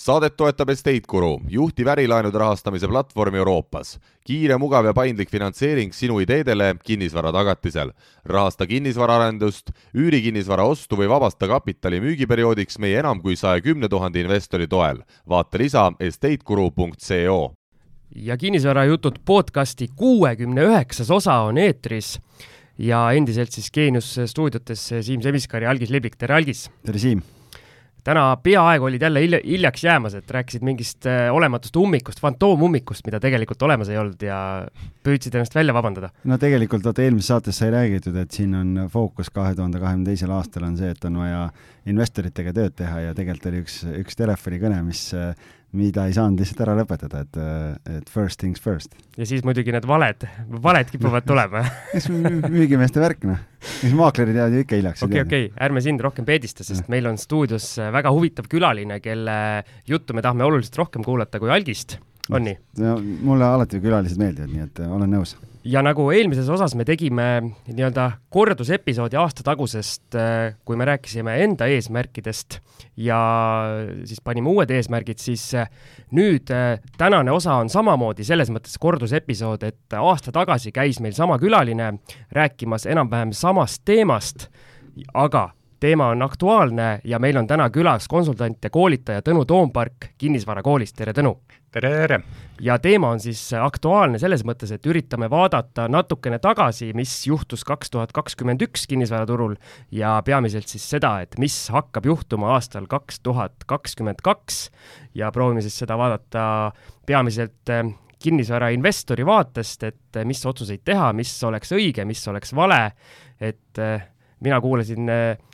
saadet toetab Estate Guru, juhtiv ärilaenude rahastamise platvorm Euroopas. kiire, mugav ja paindlik finantseering sinu ideedele kinnisvara tagatisel. rahasta kinnisvaraarendust, üürikinnisvara ostu või vabasta kapitali müügiperioodiks meie enam kui saja kümne tuhande investori toel. vaata lisa estateguru.co. ja kinnisvarajutud podcasti kuuekümne üheksas osa on eetris ja endiselt siis Geenius stuudiotes Siim Semiskar ja Algis Liblik, tere Algis! tere Siim! Täna peaaegu olid jälle hilja, hiljaks jäämas, et rääkisid mingist äh, olematust ummikust, fantoomummikust, mida tegelikult olemas ei olnud ja püüdsid ennast välja vabandada. no tegelikult vaata eelmises saates sai räägitud, et siin on fookus kahe tuhande kahekümne teisel aastal on see, et on vaja investoritega tööd teha ja tegelikult oli üks, üks telefonikõne, mis mida ei saanud lihtsalt ära lõpetada, et, et first things first. ja siis muidugi need valed, valed kipuvad tulema eks müügimeeste värk, noh. eks maaklerid jäävad ju ikka hiljaks. okei, okei, ärme sind rohkem peedista, sest ja. meil on stuudios väga huvitav külaline, kelle juttu me tahame oluliselt rohkem kuulata kui Algist, on nii? no mulle alati külalised meeldivad, nii et olen nõus ja nagu eelmises osas me tegime nii-öelda kordusepisoodi aasta tagusest, äh, kui me rääkisime enda eesmärkidest ja siis panime uued eesmärgid, siis äh, nüüd äh, tänane osa on samamoodi selles mõttes kordusepisood, et aasta tagasi käis meil sama külaline rääkimas enam-vähem samast teemast, aga teema on aktuaalne ja meil on täna külas konsultant ja koolitaja Tõnu Toompark Kinnisvarakoolist, tere Tõnu! tere, tere! ja teema on siis aktuaalne selles mõttes, et üritame vaadata natukene tagasi, mis juhtus kaks tuhat kakskümmend üks kinnisvaraturul ja peamiselt siis seda, et mis hakkab juhtuma aastal kaks tuhat kakskümmend kaks ja proovime siis seda vaadata peamiselt eh, kinnisvarainvestori vaatest, et eh, mis otsuseid teha, mis oleks õige, mis oleks vale, et eh, mina kuulasin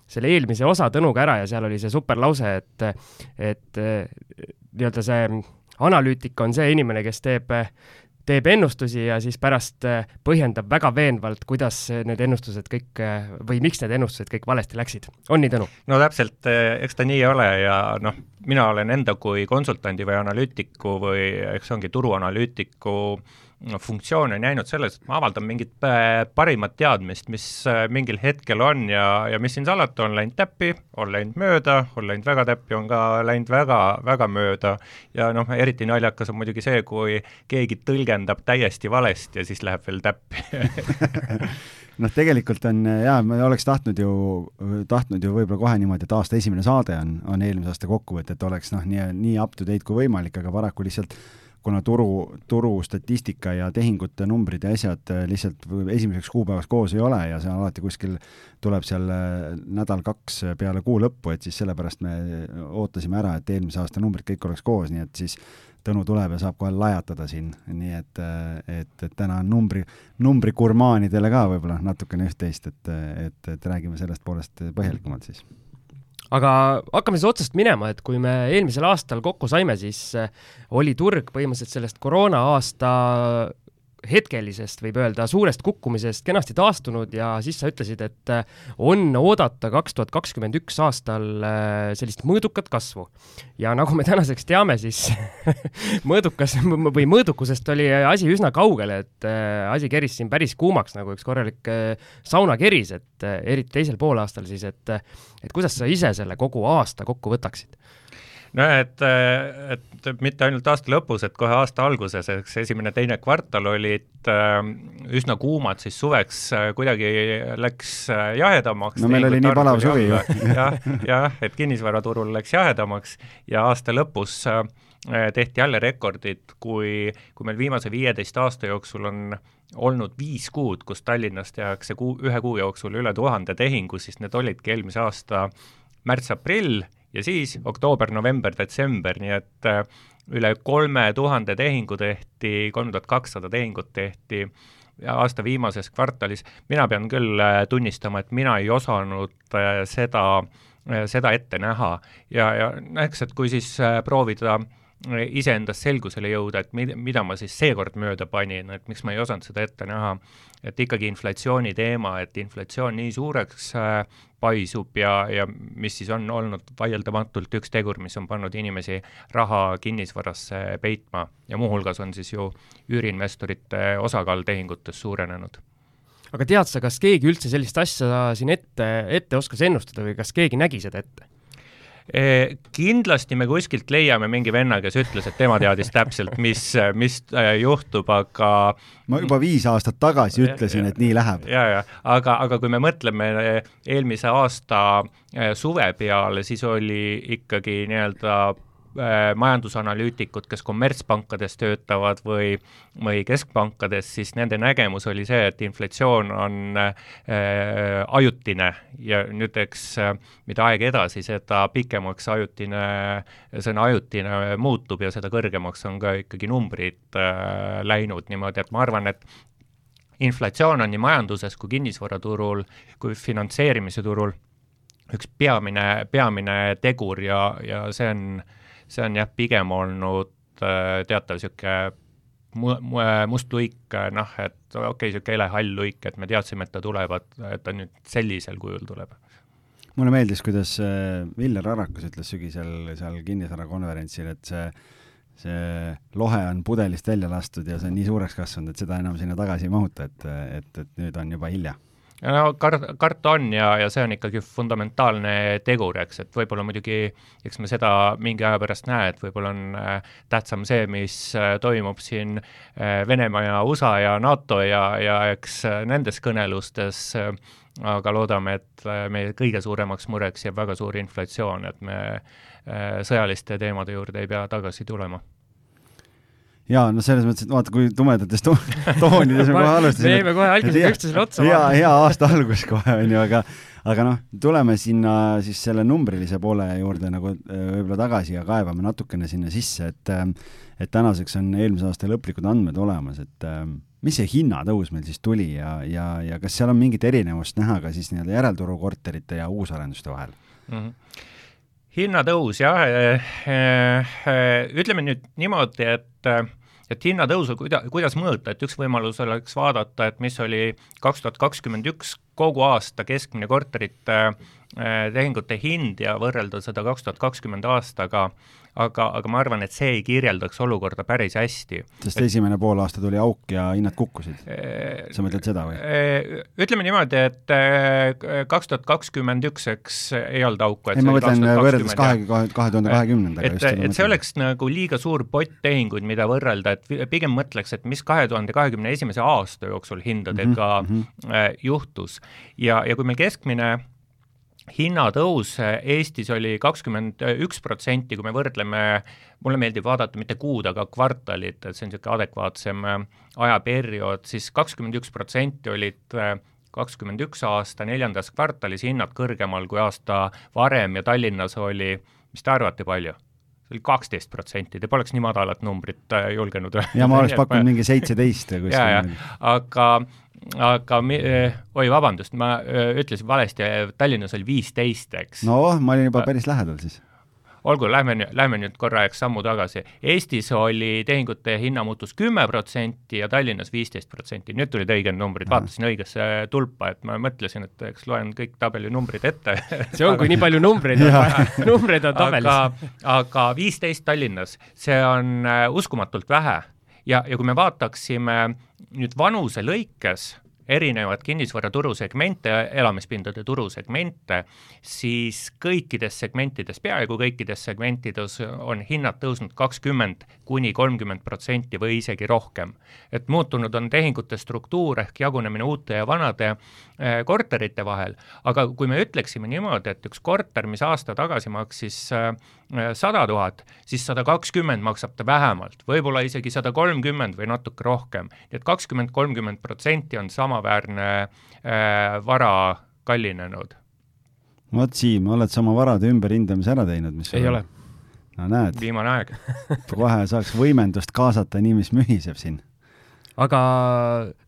selle eelmise osa Tõnuga ära ja seal oli see super lause, et, et nii-öelda see analüütik on see inimene, kes teeb, teeb ennustusi ja siis pärast äh, põhjendab väga veenvalt, kuidas need ennustused kõik äh, või miks need ennustused kõik valesti läksid. on nii, Tõnu? no täpselt, eks ta nii ole ja noh, mina olen enda kui konsultandi või analüütiku või eks ongi turuanalüütiku äh, funktsioon on jäänud selles, et ma avaldan mingit äh, parimat teadmist, mis äh, mingil hetkel on ja, ja mis siin salata, on läinud täppi, on läinud mööda, on läinud väga täppi, on ka läinud väga, väga mööda. Ja noh, eriti naljakas on muidugi see, kui keegi tõlgendab täiesti valesti ja siis läheb veel täppi. Noh, tegelikult on jaa, ma oleks tahtnud ju, tahtnud ju võib-olla kohe niimoodi, et aasta esimene saade on, on eelmise aasta kokkuvõte, et oleks noh, nii, nii up to date kui võimalik, aga paraku lihtsalt kuna turu, turu statistika ja tehingute numbrid ja asjad äh, lihtsalt esimeseks kuupäevaks koos ei ole ja see alati kuskil, tuleb seal äh, nädal-kaks peale kuu lõppu, et siis sellepärast me ootasime ära, et eelmise aasta numbrid kõik oleks koos, nii et siis Tõnu tuleb ja saab kohe lajatada siin, nii et, äh, et, et täna on numbri, numbrigurmaanidele ka võib-olla natukene üht-teist, et, et, et räägime sellest poolest põhjalikumalt siis aga hakkame siis otsast minema, et kui me eelmisel aastal kokku saime, siis eh, oli turg põhimõtteliselt sellest koroona aasta hetkelisest, võib öelda, suurest kukkumisest kenasti taastunud ja siis sa ütlesid, et äh, on oodata kaks tuhat kakskümmend üks aastal äh, sellist mõõdukat kasvu. ja nagu me tänaseks teame, siis mõõdukas või mõõdukusest oli asi üsna kaugel, et äh, asi keris siin päris kuumaks nagu üks korralik saunakeris, et eriti teisel poolaastal siis, et et kuidas sa ise selle kogu aasta kokku võtaksid? No et, et mitte ainult aasta lõpus, et kohe aasta alguses, eks esimene-teine kvartal olid äh, üsna kuumad, siis suveks äh, kuidagi läks äh, jahedamaks. no meil oli nii palav suvi ju. jah, jah, et kinnisvaraturul läks jahedamaks ja aasta lõpus äh, tehti jälle rekordid, kui, kui meil viimase viieteist aasta jooksul on olnud viis kuud, kus Tallinnas tehakse kuu, ühe kuu jooksul üle tuhande tehingu, siis need olidki eelmise aasta märts-aprill ja siis oktoober, november, detsember, nii et äh, üle kolme tuhande tehingu tehti, kolm tuhat kakssada tehingut tehti aasta viimases kvartalis, mina pean küll äh, tunnistama, et mina ei osanud äh, seda, seda ette näha. Ja, ja noh, eks, et kui siis proovida iseendas selgusele jõuda, et mida, mida ma siis seekord mööda panin, et miks ma ei osanud seda ette näha, et ikkagi inflatsiooni teema, et inflatsioon nii suureks äh, paisub ja, ja mis siis on olnud vaieldamatult üks tegur, mis on pannud inimesi raha kinnisvarasse peitma. Ja muuhulgas on siis ju üüriinvestorite osakaal tehingutes suurenenud. Aga tead sa, kas keegi üldse sellist asja siin ette, ette oskas ennustada või kas keegi nägi seda ette? Kindlasti me kuskilt leiame mingi venna, kes ütles, et tema teadis täpselt, mis, mis juhtub, aga ma juba viis aastat tagasi ütlesin, et nii läheb. ja, ja aga, aga kui me mõtleme eelmise aasta suve peale, siis oli ikkagi nii-öelda Äh, majandusanalüütikud, kes kommertspankades töötavad või, või keskpankades, siis nende nägemus oli see, et inflatsioon on äh, ajutine. Ja nüüd eks äh, mida aeg edasi, seda pikemaks ajutine, sõna ajutine muutub ja seda kõrgemaks on ka ikkagi numbrid äh, läinud niimoodi, et ma arvan, et inflatsioon on nii majanduses kui kinnisvaraturul kui finantseerimise turul üks peamine, peamine tegur ja, ja see on äh, see on jah, pigem olnud äh, teatav niisugune mu-, mu-, must luik, äh, noh, et okei okay,, niisugune helehall luik, et me teadsime, et ta tuleb, et ta nüüd sellisel kujul tuleb. mulle meeldis, kuidas Viljar äh, Arakus ütles sügisel seal kinnisvarakonverentsil, et see see lohe on pudelist välja lastud ja see on nii suureks kasvanud, et seda enam sinna tagasi ei mahuta, et, et, et nüüd on juba hilja no kar-, karta on ja, ja see on ikkagi fundamentaalne tegur, eks, et võib-olla muidugi, eks me seda mingi aja pärast näe, et võib-olla on äh, tähtsam see, mis äh, toimub siin äh, Venemaa ja USA ja NATO ja, ja eks nendes kõnelustes aga loodame, et meie kõige suuremaks mureks jääb väga suur inflatsioon, et me sõjaliste teemade juurde ei pea tagasi tulema jaa, no selles mõttes, et vaata, kui tumedates to toonides me kohe alustasime. me jäime kohe algisele üksteisele otsa. hea, hea aasta algus kohe, on ju, aga aga noh, tuleme sinna siis selle numbrilise poole juurde nagu äh, võib-olla tagasi ja kaevame natukene sinna sisse, et äh, et tänaseks on eelmise aasta lõplikud andmed olemas, et äh, mis see hinnatõus meil siis tuli ja, ja, ja kas seal on mingit erinevust näha ka siis nii-öelda järelturu korterite ja uusarenduste vahel mm? -hmm hinnatõus jah, ütleme nüüd niimoodi, et et hinnatõusu, kuida-, kuidas mõõta, et üks võimalus oleks vaadata, et mis oli kaks tuhat kakskümmend üks kogu aasta keskmine korterite tehingute hind ja võrrelda seda kaks tuhat kakskümmend aastaga, aga, aga ma arvan, et see ei kirjeldaks olukorda päris hästi. sest et, esimene poolaasta tuli auk ja hinnad kukkusid? sa mõtled seda või? Ütleme niimoodi, et kaks tuhat kakskümmend üks, eks ei olnud auku. ei, ma mõtlen võrreldes kahe, kahe, kahe tuhande kahekümnendaga. et, et see oleks nagu liiga suur pott tehinguid, mida võrrelda, et pigem mõtleks, et mis kahe tuhande kahekümne esimese aasta jooksul hindadega mm -hmm. juhtus. ja, ja kui meil keskmine hinnatõus Eestis oli kakskümmend üks protsenti, kui me võrdleme, mulle meeldib vaadata mitte kuud, aga kvartalit, et see on niisugune adekvaatsem äh, ajaperiood siis, kakskümmend üks protsenti olid äh, kakskümmend üks aasta neljandas kvartalis hinnad kõrgemal kui aasta varem ja Tallinnas oli, mis te arvate, palju? see oli kaksteist protsenti, te poleks nii madalat numbrit äh, julgenud öelda. ja ma oleks pakkunud mingi seitseteist või kuskil. aga aga mi-, oi, vabandust, ma öö, ütlesin valesti, Tallinnas oli viisteist, eks. no ma olin juba päris lähedal siis. olgu, lähme nüüd, lähme nüüd korra eks sammu tagasi. Eestis oli tehingute hinnamuutus kümme protsenti ja Tallinnas viisteist protsenti, nüüd tulid õiged numbrid, vaatasin õigesse tulpa, et ma mõtlesin, et eks loen kõik tabeli numbrid ette see on, kui nii palju numbreid on numbreid on tabelis. aga, aga viisteist Tallinnas, see on äh, uskumatult vähe ja, ja kui me vaataksime nüüd vanuse lõikes erinevat kinnisvaraturu segmente, elamispindade turusegmente, siis kõikides segmentides, peaaegu kõikides segmentides on hinnad tõusnud kakskümmend kuni kolmkümmend protsenti või isegi rohkem. et muutunud on tehingute struktuur ehk jagunemine uute ja vanade äh, korterite vahel, aga kui me ütleksime niimoodi, et üks korter, mis aasta tagasi maksis äh, sada tuhat, siis sada kakskümmend maksab ta vähemalt, võib-olla isegi sada kolmkümmend või natuke rohkem. nii et kakskümmend, kolmkümmend protsenti on samaväärne äh, vara kallinenud. vot Siim, oled sa oma varade ümberhindamise ära teinud, mis ei ole? no näed. viimane aeg kohe saaks võimendust kaasata, nii mis mühiseb siin aga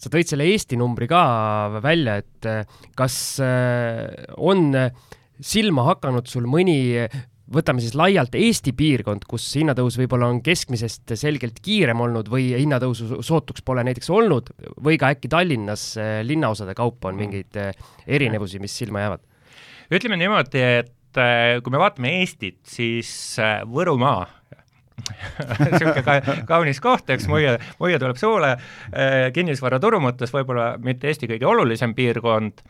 sa tõid selle Eesti numbri ka välja, et kas äh, on silma hakanud sul mõni võtame siis laialt Eesti piirkond, kus hinnatõus võib-olla on keskmisest selgelt kiirem olnud või hinnatõusu sootuks pole näiteks olnud või ka äkki Tallinnas eh, linnaosade kaupa on mm. mingeid eh, erinevusi, mis silma jäävad? ütleme niimoodi, et eh, kui me vaatame Eestit, siis Võrumaa niisugune ka, kaunis koht, eks muie, muie tuleb suule, kinnisvaraturu mõttes võib-olla mitte Eesti kõige olulisem piirkond,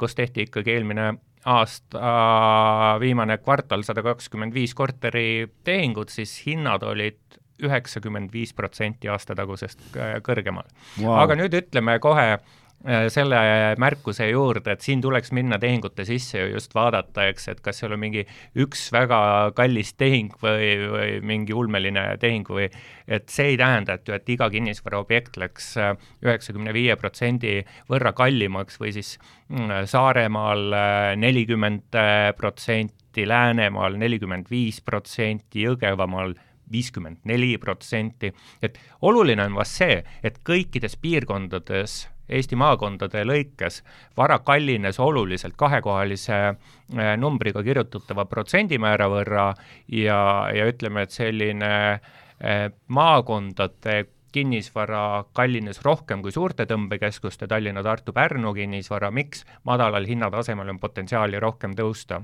kus tehti ikkagi eelmine aasta viimane kvartal sada kakskümmend viis korteritehingut, siis hinnad olid üheksakümmend viis protsenti aastatagusest kõrgemal. Wow.. aga nüüd ütleme kohe Äh, selle märkuse juurde, et siin tuleks minna tehingute sisse ja just vaadata, eks, et kas seal on mingi üks väga kallis tehing või, või mingi ulmeline tehing või et see ei tähenda, et ju, et iga kinnisvaraobjekt läks äh, üheksakümne viie protsendi võrra kallimaks või siis mm, Saaremaal äh, nelikümmend protsenti, Läänemaal nelikümmend viis protsenti, Jõgevamaal viiskümmend neli protsenti, et oluline on vast see, et kõikides piirkondades Eesti maakondade lõikes vara kallines oluliselt kahekohalise äh, numbriga kirjutatava protsendimäära võrra ja, ja ütleme, et selline äh, maakondade kinnisvara kallines rohkem kui suurte tõmbekeskuste Tallinna, Tartu, Pärnu kinnisvara, miks madalal hinnatasemel on potentsiaali rohkem tõusta.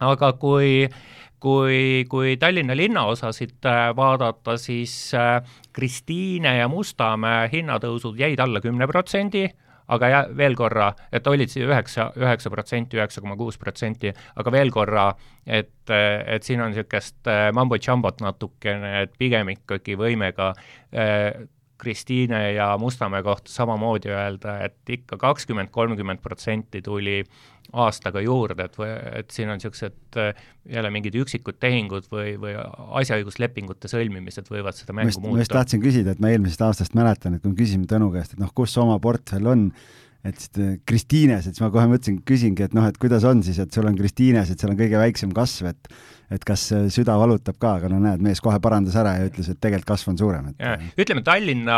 aga kui kui, kui Tallinna linnaosasid äh, vaadata, siis äh, Kristiine ja Mustamäe hinnatõusud jäid alla kümne protsendi, aga jää, veel korra, et olid siis üheksa, üheksa protsenti, üheksa koma kuus protsenti, aga veel korra, et, et siin on niisugust äh, mambo-jambot natukene, et pigem ikkagi võime ka Kristiine ja Mustamäe kohta samamoodi öelda, et ikka kakskümmend, kolmkümmend protsenti tuli aastaga juurde, et või, et siin on niisugused jälle mingid üksikud tehingud või, või asjaõiguslepingute sõlmimised võivad seda mängu muuta. ma just tahtsin küsida, et ma eelmisest aastast mäletan, et kui me küsisime Tõnu käest, et noh, kus oma portfell on, et siis Kristiines, et siis ma kohe mõtlesin, küsingi, et noh, et kuidas on siis, et sul on Kristiines, et seal on kõige väiksem kasv, et et kas süda valutab ka, aga no näed, mees kohe parandas ära ja ütles, et tegelikult kasv on suurem, et ütleme Tallinna,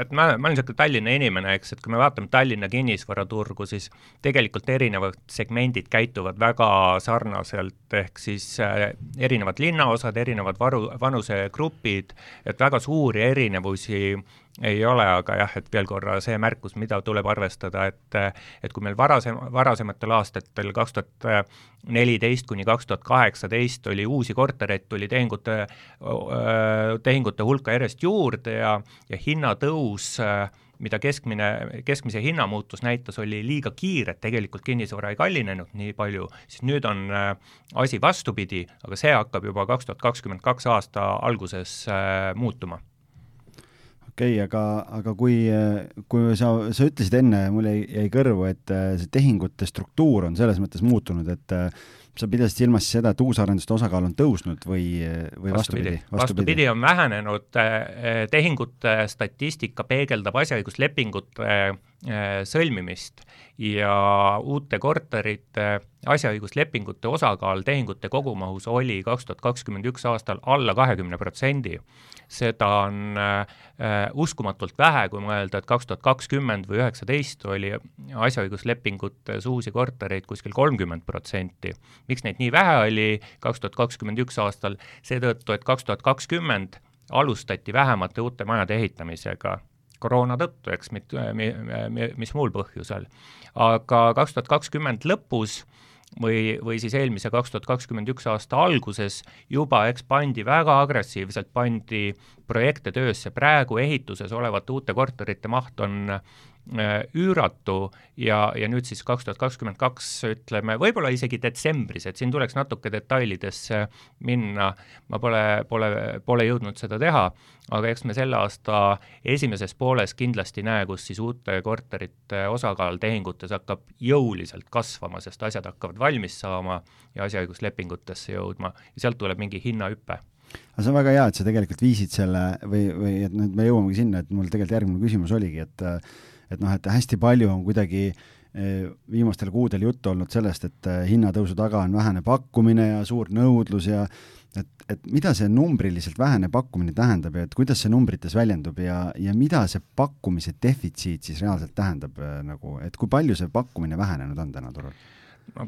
et ma, ma olen niisugune Tallinna inimene, eks, et kui me vaatame Tallinna kinnisvaraturgu, siis tegelikult erinevad segmendid käituvad väga sarnaselt, ehk siis äh, erinevad linnaosad, erinevad varu, vanusegrupid, et väga suuri erinevusi ei ole, aga jah, et veel korra see märkus, mida tuleb arvestada, et et kui meil varasem, varasematel aastatel kaks tuhat neliteist kuni kaks tuhat kaheksateist oli uusi kortereid, tuli tehingute, tehingute hulka järjest juurde ja, ja hinnatõus mida keskmine, keskmise hinnamuutus näitas, oli liiga kiire, et tegelikult kinnisvara ei kallinenud nii palju, siis nüüd on asi vastupidi, aga see hakkab juba kaks tuhat kakskümmend kaks aasta alguses muutuma okei okay,, aga, aga kui, kui sa, sa ütlesid enne, mul jäi, jäi kõrvu, et äh, see tehingute struktuur on selles mõttes muutunud, et äh, sa pidasid silmas seda, et uusarenduste osakaal on tõusnud või, või vastupidi, vastupidi. On vähenenud, äh, tehingute statistika peegeldab asjaõiguslepingute sõlmimist ja uute korterite asjaõiguslepingute osakaal tehingute kogumahus oli kaks tuhat kakskümmend üks aastal alla kahekümne protsendi. Seda on äh, uskumatult vähe, kui mõelda, et kaks tuhat kakskümmend või üheksateist oli asjaõiguslepingutes uusi kortereid kuskil kolmkümmend protsenti. miks neid nii vähe oli kaks tuhat kakskümmend üks aastal, seetõttu, et kaks tuhat kakskümmend alustati vähemate uute majade ehitamisega koroona tõttu, eks, mis muul põhjusel. aga kaks tuhat kakskümmend lõpus äh, või, või siis eelmise kaks tuhat kakskümmend üks aasta alguses juba, eks pandi väga agressiivselt, pandi projekte töösse, praegu ehituses olevate uute korterite maht on Äh, üüratu. Ja, ja nüüd siis kaks tuhat kakskümmend kaks ütleme, võib-olla isegi detsembris, et siin tuleks natuke detailidesse minna, ma pole, pole, pole jõudnud seda teha, aga eks me selle aasta esimeses pooles kindlasti näe, kus siis uute korterite osakaal tehingutes hakkab jõuliselt kasvama, sest asjad hakkavad valmis saama ja asjaõiguslepingutesse jõudma. Ja sealt tuleb mingi hinnahüpe. Aga see on väga hea, et sa tegelikult viisid selle või, või et nüüd me jõuamegi sinna, et mul tegelikult järgmine küsimus oligi, et et noh, et hästi palju on kuidagi eh, viimastel kuudel juttu olnud sellest, et eh, hinnatõusu taga on vähene pakkumine ja suur nõudlus ja et, et mida see numbriliselt vähene pakkumine tähendab ja et kuidas see numbrites väljendub ja, ja mida see pakkumise defitsiit siis reaalselt tähendab eh, nagu, et kui palju see pakkumine vähenenud on täna turul?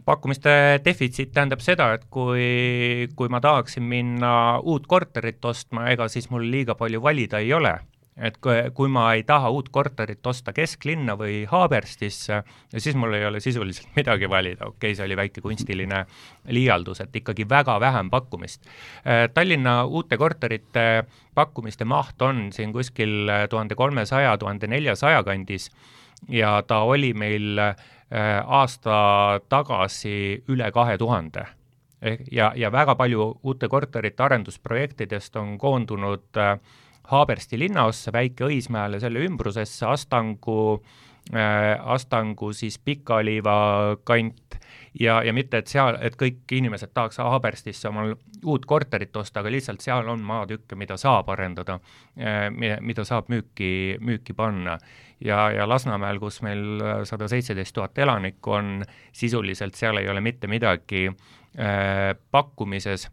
pakkumiste defitsiit tähendab seda, et kui, kui ma tahaksin minna uut korterit ostma, ega siis mul liiga palju valida ei ole et kui, kui ma ei taha uut korterit osta kesklinna või Haaberstisse, siis mul ei ole sisuliselt midagi valida, okei okay,, see oli väike kunstiline liialdus, et ikkagi väga vähem pakkumist. Äh, Tallinna uute korterite pakkumiste maht on siin kuskil tuhande kolmesaja, tuhande neljasaja kandis ja ta oli meil äh, aasta tagasi üle kahe tuhande ehk ja, ja väga palju uute korterite arendusprojektidest on koondunud äh, Haabersti linnaossa, Väike-Õismäele, selle ümbrusesse, Astangu äh,, Astangu siis Pika-Oliiva kant ja, ja mitte, et seal, et kõik inimesed tahaks Haaberstisse omal uut korterit osta, aga lihtsalt seal on maatükke, mida saab arendada äh,, mida saab müüki, müüki panna. ja, ja Lasnamäel, kus meil sada seitseteist tuhat elanikku on, sisuliselt seal ei ole mitte midagi äh, pakkumises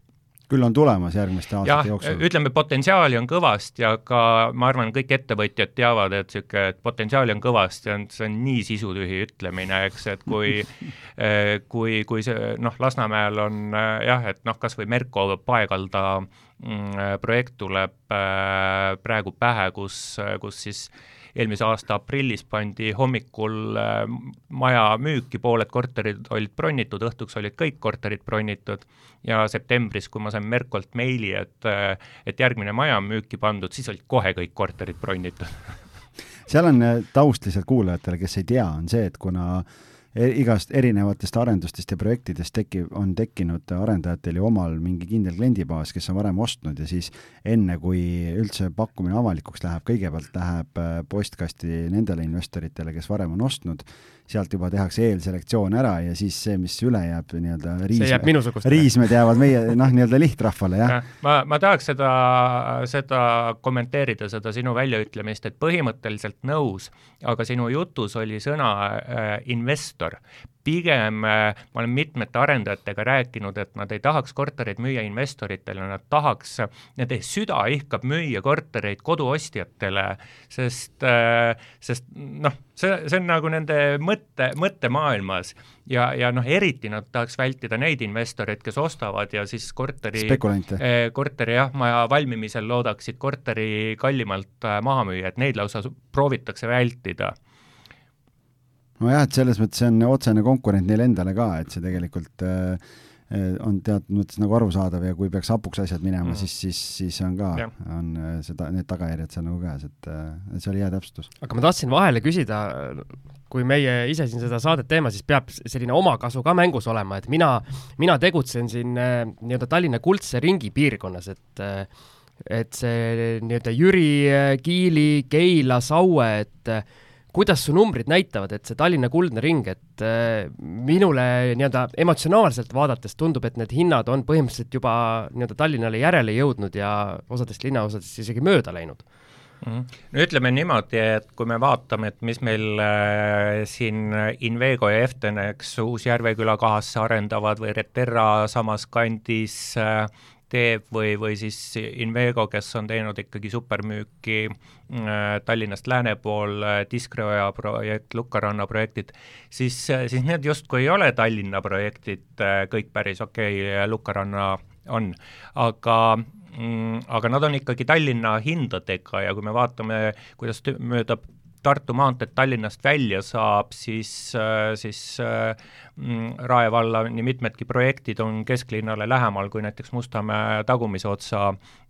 küll on tulemas järgmiste aastate jooksul. ütleme, potentsiaali on kõvasti, aga ma arvan, kõik ettevõtjad teavad, et niisugune, et potentsiaali on kõvasti, on, see on nii sisutühi ütlemine, eks, et kui eh, kui, kui see noh, Lasnamäel on eh, jah, et noh, kas või Merko paegalda mm, projekt tuleb praegu pähe, kus, kus siis äh, eelmise aasta aprillis pandi hommikul äh, maja müüki, pooled korterid olid bronnitud, õhtuks olid kõik korterid bronnitud ja septembris, kui ma sain Merkolt meili, et, äh, et järgmine maja on müüki pandud, siis olid kohe kõik korterid bronnitud. Seal on äh, taust lihtsalt kuulajatele, kes ei tea, on see, et kuna äh, igast erinevatest arendustest ja projektidest tekib, on tekkinud arendajatel ju omal mingi kindel kliendibaas, kes on varem ostnud ja siis enne, kui üldse pakkumine avalikuks läheb, kõigepealt läheb äh, postkasti nendele investoritele, kes varem on ostnud, sealt juba tehakse eelselektsioon ära ja siis see, mis üle jääb nii-öelda riisme, riismed jäävad meie noh, nii-öelda lihtrahvale, jah. Ja,. ma, ma tahaks seda, seda kommenteerida, seda sinu väljaütlemist, et põhimõtteliselt nõus, aga sinu jutus oli sõna äh, investor pigem äh, ma olen mitmete arendajatega rääkinud, et nad ei tahaks kortereid müüa investoritele, nad tahaks, nende süda ihkab müüa kortereid koduostjatele, sest, äh, sest noh, see, see on nagu nende mõtte, mõttemaailmas. Ja, ja noh, eriti nad tahaks vältida neid investoreid, kes ostavad ja siis korteri, eh, korteri jah, maja valmimisel loodaksid korteri kallimalt maha müüa, et neid lausa proovitakse vältida nojah, et selles mõttes see on otsene konkurent neile endale ka, et see tegelikult äh, äh, on teatud mõttes nagu arusaadav ja kui peaks hapuks asjad minema mm., siis, siis, siis on ka, on äh, seda, need tagajärjed seal nagu käes, et, et see oli hea täpsustus. aga ma tahtsin vahele küsida, kui meie ise siin seda saadet teeme, siis peab selline omakasu ka mängus olema, et mina, mina tegutsen siin nii-öelda Tallinna kuldse ringi piirkonnas, et et see nii-öelda Jüri, Kiili, Keila, Saue, et kuidas su numbrid näitavad, et see Tallinna kuldne ring, et äh, minule nii-öelda emotsionaalselt vaadates tundub, et need hinnad on põhimõtteliselt juba nii-öelda Tallinnale järele jõudnud ja osadest linnaosadest isegi mööda läinud mm. no ütleme niimoodi, et kui me vaatame, et mis meil äh, siin Invego ja Eftenex Uus-Järveküla kahasse arendavad või Reterra samas kandis äh, teeb või, või siis Invego, kes on teinud ikkagi supermüüki äh, Tallinnast lääne pool äh,, Diskreoja projekt, Lukkaranna projektid, siis, siis need justkui ei ole Tallinna projektid äh, kõik päris okei okay,, Lukkaranna on, aga mm, aga nad on ikkagi Tallinna hindadega ja kui me vaatame, kuidas mööda Tartu maanteed Tallinnast välja saab, siis, äh, siis äh, Rae valla nii mitmedki projektid on kesklinnale lähemal kui näiteks Mustamäe tagumise otsa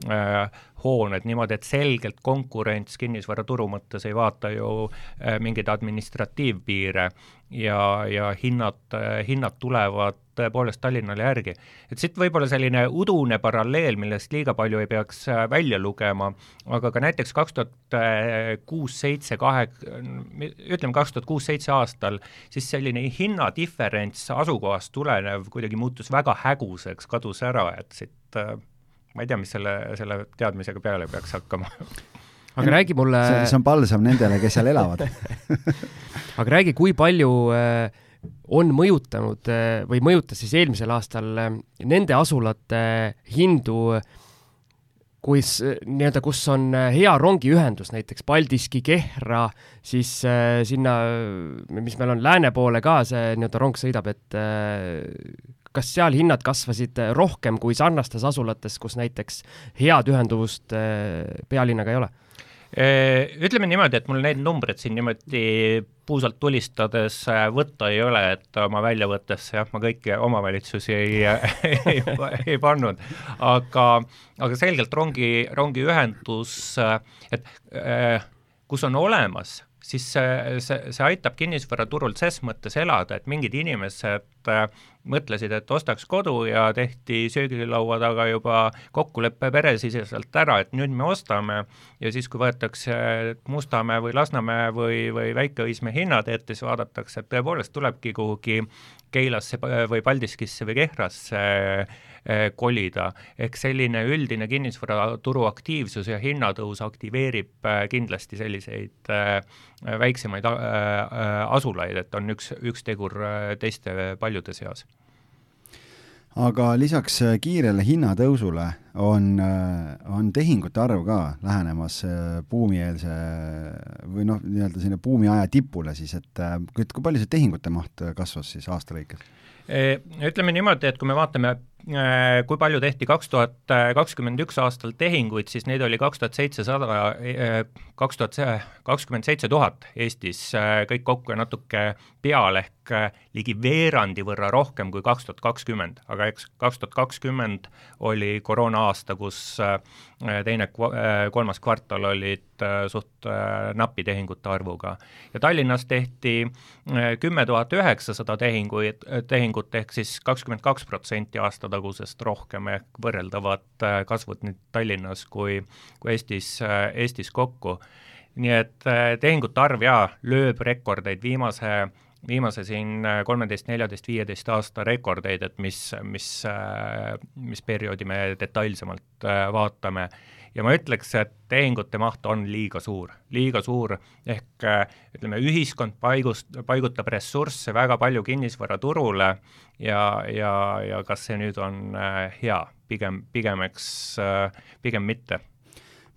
äh, hooned niimoodi, et selgelt konkurents kinnisvaraturu mõttes ei vaata ju äh, mingeid administratiivpiire ja, ja hinnad äh,, hinnad tulevad tõepoolest Tallinnale järgi. et siit võib-olla selline udune paralleel, millest liiga palju ei peaks äh, välja lugema, aga ka näiteks kaks tuhat kuus, seitse, kahe, ütleme kaks tuhat kuus-seitse aastal, siis selline hinnadiferents asukohast tulenev kuidagi muutus väga häguseks, kadus ära, et siit äh, ma ei tea, mis selle, selle teadmisega peale peaks hakkama. Aga räägi mulle see, see on palsam nendele, kes seal elavad. Aga räägi, kui palju äh, on mõjutanud äh, või mõjutas siis eelmisel aastal äh, nende asulate hindu, kus nii-öelda, kus on hea rongiühendus, näiteks Paldiski, Kehra, siis äh, sinna, mis meil on lääne poole ka see nii-öelda rong sõidab, et äh, kas seal hinnad kasvasid rohkem kui sarnastes asulates, kus näiteks head ühenduvust äh, pealinnaga ei ole? Äh, ütleme niimoodi, et mul neid numbreid siin niimoodi puusalt tulistades äh, võtta ei ole, et oma väljavõttesse jah, ma kõiki omavalitsusi ei, ei, ei pannud, aga, aga selgelt rongi, rongiühendus, et kus on olemas siis see, see, see aitab kinnisvaraturul ses mõttes elada, et mingid inimesed äh, mõtlesid, et ostaks kodu ja tehti söögilaua taga juba kokkulepe peresiseselt ära, et nüüd me ostame. Ja siis, kui võetakse Mustamäe või Lasnamäe või, või Väike-Õismäe hinnad ette, siis vaadatakse, et tõepoolest tulebki kuhugi Keilasse või Paldiskisse või Kehrasse Eh, kolida. ehk selline üldine kinnisvaraturu aktiivsus ja hinnatõus aktiveerib eh, kindlasti selliseid eh, väiksemaid asulaid, et on üks, üks tegur teiste paljude seas aga lisaks kiirele hinnatõusule on, on tehingute arv ka lähenemas buumieelse või noh, nii-öelda sinna buumiaja tipule siis, et kui palju see tehingute maht kasvas siis aasta lõikes? Ütleme niimoodi, et kui me vaatame Äh, kui palju tehti kaks tuhat kakskümmend üks aastal tehinguid, siis neid oli kaks tuhat seitsesada, äh, kaks tuhat kakskümmend seitse tuhat Eestis, äh, kõik kokku ja natuke peale ehk ligi veerandi võrra rohkem kui kaks tuhat kakskümmend, aga eks kaks tuhat kakskümmend oli koroona aasta, kus teine, kolmas kvartal olid suht napi tehingute arvuga. ja Tallinnas tehti kümme tuhat üheksasada tehinguid, tehingut ehk siis kakskümmend kaks protsenti aasta aastatagusest rohkem ehk võrreldavad äh, kasvud nüüd Tallinnas kui, kui Eestis, äh, Eestis kokku. nii et äh, tehingute arv jaa, lööb rekordeid viimase viimase siin kolmeteist, neljateist, viieteist aasta rekordeid, et mis, mis, mis perioodi me detailsemalt vaatame. Ja ma ütleks, et tehingute maht on liiga suur, liiga suur, ehk ütleme, ühiskond paigust, paigutab ressursse väga palju kinnisvaraturule ja, ja, ja kas see nüüd on äh, hea, pigem, pigem eks, äh, pigem mitte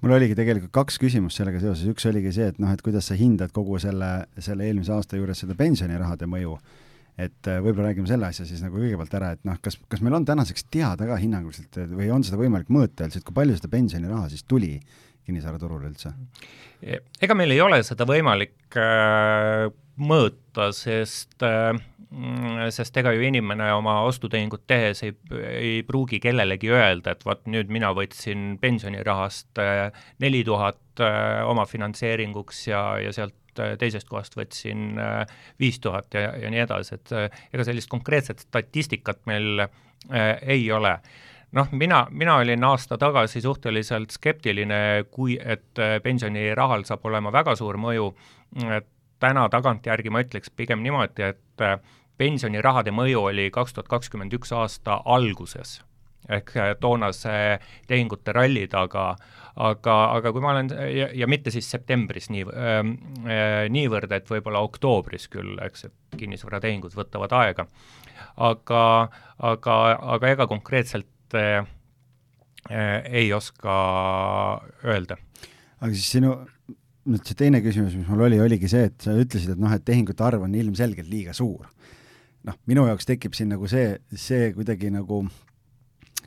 mul oligi tegelikult kaks küsimust sellega seoses, üks oligi see, et noh, et kuidas sa hindad kogu selle, selle eelmise aasta juures seda pensionirahade mõju et äh, võib-olla räägime selle asja siis nagu kõigepealt ära, et noh, kas, kas meil on tänaseks teada ka hinnanguliselt või on seda võimalik mõõta üldse, et kui palju seda pensioniraha siis tuli kinnisvaraturule üldse? ega meil ei ole seda võimalik äh, mõõta, sest äh, sest ega ju inimene oma ostutehingut tehes ei, ei pruugi kellelegi öelda, et vot nüüd mina võtsin pensionirahast äh, neli tuhat äh, oma finantseeringuks ja, ja sealt Äh, teisest kohast võtsin viis tuhat ja, ja nii edasi, et ega sellist konkreetset statistikat meil ei ole. noh, mina, mina olin aasta tagasi suhteliselt skeptiline, kui, et pensionirahal saab olema väga suur mõju, et täna tagantjärgi ma ütleks pigem niimoodi, et pensionirahade mõju oli kaks tuhat kakskümmend üks aasta alguses. Ehk toonase tehingute ralli taga. Aga, aga kui ma olen ja, mitte siis septembris nii äh,, niivõrd, et võib-olla oktoobris küll, eks, et kinnisvaratehingud võtavad aega, aga, aga, aga ega konkreetselt äh, ei oska öelda. aga siis sinu, nüüd see teine küsimus, mis mul oli, oligi see, et sa ütlesid, et noh, et tehingute arv on ilmselgelt liiga suur. noh, minu jaoks tekib siin nagu see, see kuidagi nagu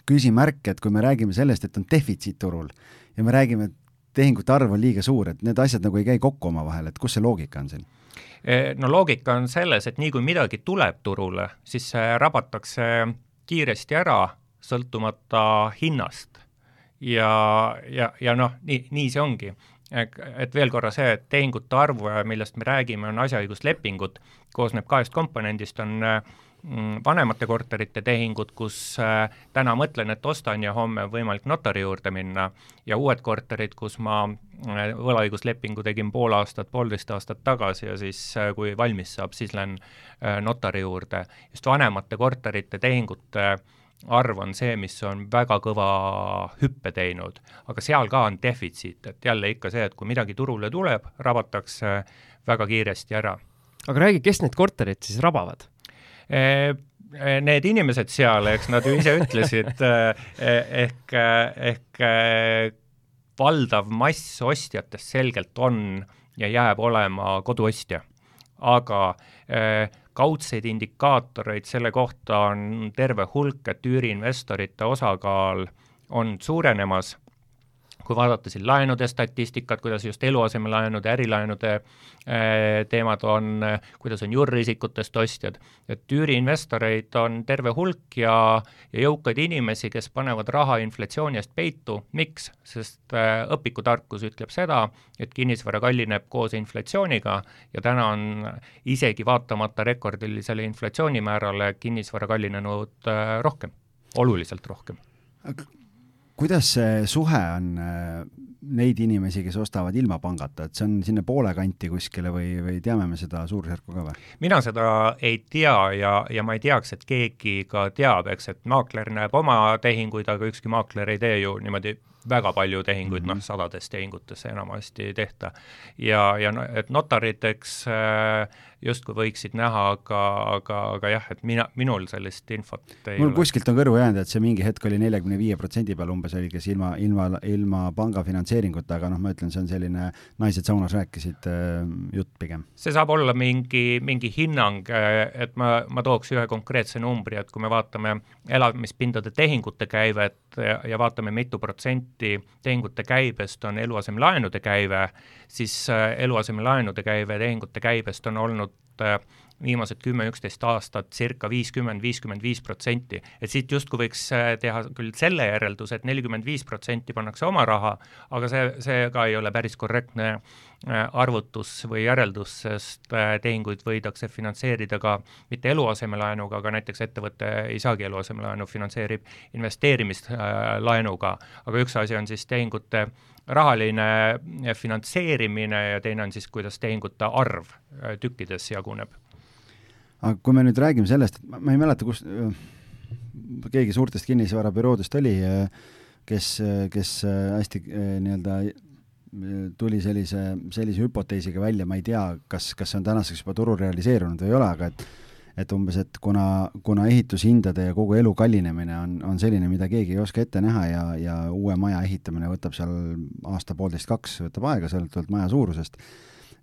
küsimärk, et kui me räägime sellest, et on defitsiit turul ja me räägime, et tehingute arv on liiga suur, et need asjad nagu ei käi kokku omavahel, et kus see loogika on siin? E, no loogika on selles, et nii kui midagi tuleb turule, siis see rabatakse kiiresti ära, sõltumata hinnast. ja, ja, ja noh, nii, nii see ongi. Et veel korra see, et tehingute arv, millest me räägime, on asjaõiguslepingud, koosneb kahest komponendist, on äh, Mm, vanemate korterite tehingud, kus äh, täna mõtlen, et ostan ja homme on võimalik notari juurde minna, ja uued korterid, kus ma äh, võlaõiguslepingu tegin pool aastat, poolteist aastat tagasi ja siis, äh, kui valmis saab, siis lähen notari juurde. just vanemate korterite tehingute arv on see, mis on väga kõva hüppe teinud, aga seal ka on defitsiit, et jälle ikka see, et kui midagi turule tuleb, rabatakse väga kiiresti ära. aga räägi, kes need korterid siis rabavad? Eh, eh, need inimesed seal, eks nad ju ise ütlesid, eh, ehk, ehk valdav mass ostjatest selgelt on ja jääb olema koduostja. aga kaudseid indikaatoreid selle kohta on terve hulk, et üüriinvestorite osakaal on suurenemas kui vaadata siin laenude statistikat, kuidas just eluasemelaenude, ärilaenude eh, teemad on, kuidas on juuriisikutest ostjad, et üüriinvestoreid on terve hulk ja, ja jõukaid inimesi, kes panevad raha inflatsiooni eest peitu, miks? sest eh, õpikutarkus ütleb seda, et kinnisvara kallineb koos inflatsiooniga ja täna on isegi vaatamata rekordilisele inflatsioonimäärale kinnisvara kallinenud eh, rohkem, oluliselt rohkem kuidas see suhe on äh, neid inimesi, kes ostavad ilma pangata, et see on sinna poole kanti kuskile või, või teame me seda suurusjärku ka või? mina seda ei tea ja, ja ma ei teaks, et keegi ka teab, eks, et maakler näeb oma tehinguid, aga ükski maakler ei tee ju niimoodi väga palju tehinguid mm, -hmm. noh, sadades tehingutes enamasti ei tehta. ja, ja et notariteks äh, justkui võiksid näha, aga, aga, aga jah, et mina, minul sellist infot ei mul ole. kuskilt on kõrvu jäänud, et see mingi hetk oli neljakümne viie protsendi peal umbes oli, kes ilma, ilma, ilma panga finantseeringuta, aga noh, ma ütlen, see on selline naised saunas rääkisid äh, jutt pigem. see saab olla mingi, mingi hinnang, äh, et ma, ma tooks ühe konkreetse numbri, et kui me vaatame elamispindade tehingute käivet ja, ja vaatame, mitu protsenti protsenti tehingute käibest on eluasemelaenude käive, siis äh, eluasemelaenude käive tehingute käibest on olnud viimased kümme-üksteist aastat circa viiskümmend, viiskümmend viis protsenti. et siit justkui võiks äh, teha küll selle järelduse, et nelikümmend viis protsenti pannakse oma raha, aga see, see ka ei ole päris korrektne äh, arvutus või järeldus, sest äh, tehinguid võidakse finantseerida ka mitte eluasemelaenuga, aga näiteks ettevõte ei saagi eluasemelaenu, finantseerib investeerimislaenuga, aga üks asi on siis tehingute rahaline finantseerimine ja teine on siis, kuidas tehingute arv tükkides jaguneb aga kui me nüüd räägime sellest, et ma, ma ei mäleta, kus keegi suurtest kinnisvarabüroodest oli, kes, kes hästi nii-öelda tuli sellise, sellise hüpoteesiga välja, ma ei tea, kas, kas see on tänaseks juba turul realiseerunud või ei ole, aga et et umbes, et kuna, kuna ehitushindade ja kogu elu kallinemine on, on selline, mida keegi ei oska ette näha ja, ja uue maja ehitamine võtab seal aasta-poolteist-kaks, võtab aega, sõltuvalt maja suurusest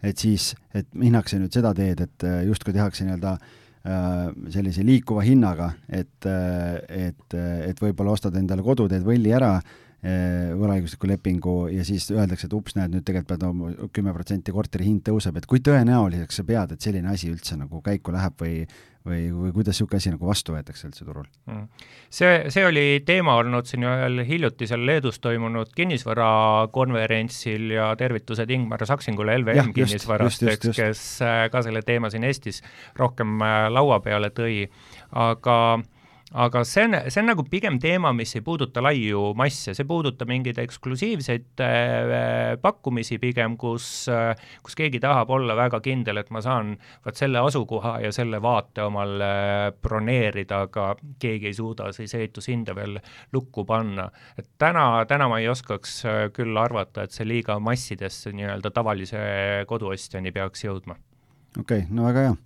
et siis, et minnakse nüüd seda teed, et äh, justkui tehakse nii-öelda äh, sellise liikuva hinnaga, et, äh, et, et võib-olla ostad endale kodu, teed võlli ära, võlaõigusliku lepingu ja siis öeldakse, et ups, näed, nüüd tegelikult pead oma kümme protsenti korteri hind tõuseb, et kui tõenäoliseks sa pead, et selline asi üldse nagu käiku läheb või või, või kuidas niisugune asi nagu vastu võetakse üldse turul mm.? see, see oli teema olnud siin ühel hiljutisel Leedus toimunud kinnisvarakonverentsil ja tervitused Ingmar Saksingule LVM kinnisvarast, eks, kes äh, ka selle teema siin Eestis rohkem äh, laua peale tõi, aga aga see on, see on nagu pigem teema, mis ei puuduta laiu masse, see puudutab mingeid eksklusiivseid äh, pakkumisi pigem, kus äh,, kus keegi tahab olla väga kindel, et ma saan vot selle asukoha ja selle vaate omale äh, broneerida, aga keegi ei suuda siis ehitushinda veel lukku panna. et täna, täna ma ei oskaks äh, küll arvata, et see liiga massidesse nii-öelda tavalise koduostjani peaks jõudma. okei okay,, no väga hea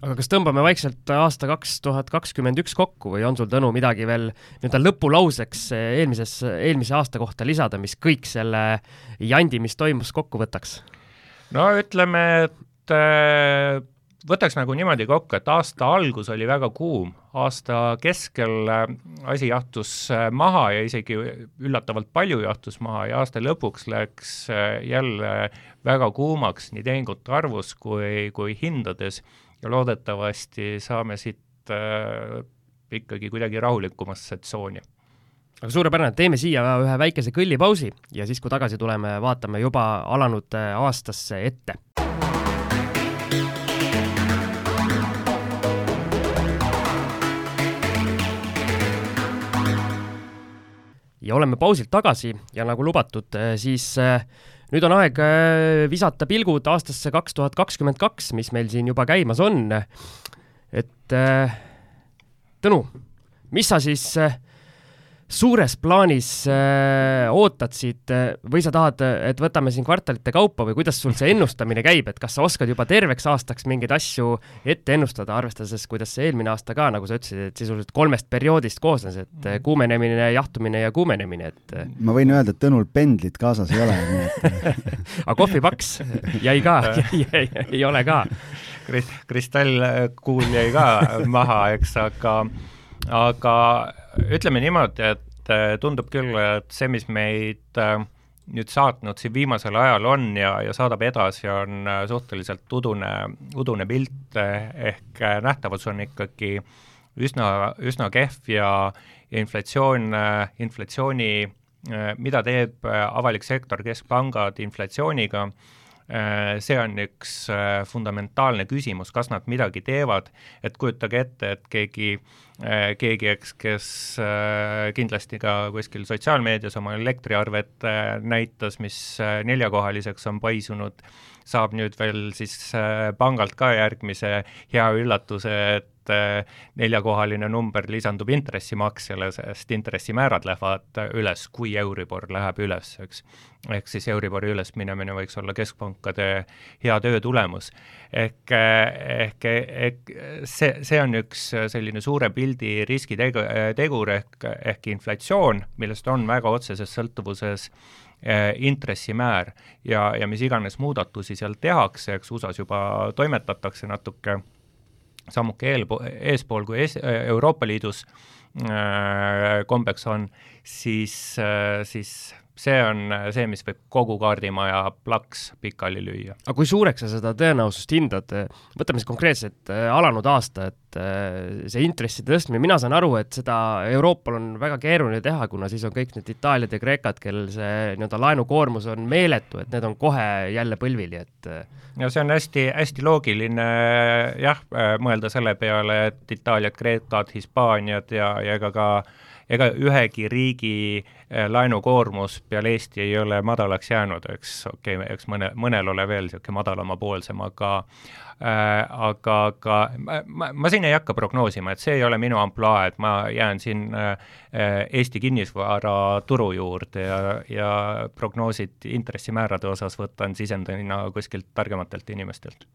aga kas tõmbame vaikselt aasta kaks tuhat kakskümmend üks kokku või on sul, Tõnu, midagi veel nii-öelda lõpulauseks eelmises, eelmise aasta kohta lisada, mis kõik selle jandi, mis toimus, kokku võtaks? no ütleme, et äh, võtaks nagu niimoodi kokku, et aasta algus oli väga kuum, aasta keskel äh, asi jahtus äh, maha ja isegi üllatavalt palju jahtus maha ja aasta lõpuks läks jälle väga kuumaks nii tehingute arvus kui, kui hindades ja loodetavasti saame siit äh, ikkagi kuidagi rahulikumasse tsooni aga suurepärane, teeme siia ühe väikese kõllipausi ja siis, kui tagasi tuleme, vaatame juba alanud äh, aastasse ette. ja oleme pausilt tagasi ja nagu lubatud, äh, siis äh, nüüd on aeg äh, visata pilgud aastasse kaks tuhat kakskümmend kaks, mis meil siin juba käimas on. et äh, Tõnu, mis sa siis äh, suures plaanis äh, ootad siit äh, või sa tahad, et võtame siin kvartalite kaupa või kuidas sul see ennustamine käib, et kas sa oskad juba terveks aastaks mingeid asju ette ennustada, arvestades, kuidas see eelmine aasta ka, nagu sa ütlesid, et sisuliselt kolmest perioodist koosnes, et äh, kuumenemine, jahtumine ja kuumenemine, et äh, ma võin öelda, et Tõnul pendlit kaasas ei ole, nii et aga kohvipaks jäi ka ei ole ka. kristallkuul jäi ka maha, eks, aga aga ütleme niimoodi, et et tundub küll, et see, mis meid nüüd saatnud siin viimasel ajal on ja, ja saadab edasi, on suhteliselt udune, udune pilt, ehk nähtavus on ikkagi üsna, üsna kehv ja, ja inflatsioon, inflatsiooni, mida teeb avalik sektor, keskpangad inflatsiooniga, Äh, see on üks äh, fundamentaalne küsimus, kas nad midagi teevad, et kujutage ette, et keegi, äh, keegi, eks, kes kindlasti ka kuskil sotsiaalmeedias oma elektriarvet näitas, mis neljakohaliseks on paisunud, saab nüüd veel siis pangalt ka järgmise hea üllatuse, et äh, neljakohaline number lisandub intressimaksele, sest intressimäärad lähevad üles, kui Euribor läheb üles, eks. ehk siis Euribori ülesminemine võiks olla keskpankade hea töö tulemus. ehk, ehk, ehk see, see on üks selline suure pildi riskitegu, tegur ehk, ehk inflatsioon, millest on väga otseses sõltuvuses äh, intressimäär. Ja, ja mis iganes muudatusi seal tehakse, eks USA-s juba toimetatakse natuke sammuke eelpool, eespool kui es-, Euroopa Liidus äh, kombeks on, siis äh,, siis see on see, mis võib kogu kaardimaja plaks pikali lüüa. aga kui suureks sa seda tõenäosust hindad, võtame siis konkreetselt äh, alanud aasta, et äh, see intresside tõstmine, mina saan aru, et seda Euroopal on väga keeruline teha, kuna siis on kõik need Itaaliad ja Kreekad, kellel see nii-öelda laenukoormus on meeletu, et need on kohe jälle põlvili, et äh, ja see on hästi, hästi loogiline jah, mõelda selle peale, et Itaaliad, Kreekad, Hispaaniad ja, ja ega ka ega ühegi riigi eh, laenukoormus peale Eesti ei ole madalaks jäänud, eks okei okay,, eks mõne, mõnel ole veel niisugune madalamapoolsem, aga äh, aga, aga ma, ma, siin ei hakka prognoosima, et see ei ole minu ampluaa, et ma jään siin äh, Eesti kinnisvaraturu juurde ja, ja prognoosid intressimäärade osas võtan sisendina kuskilt targematelt inimestelt.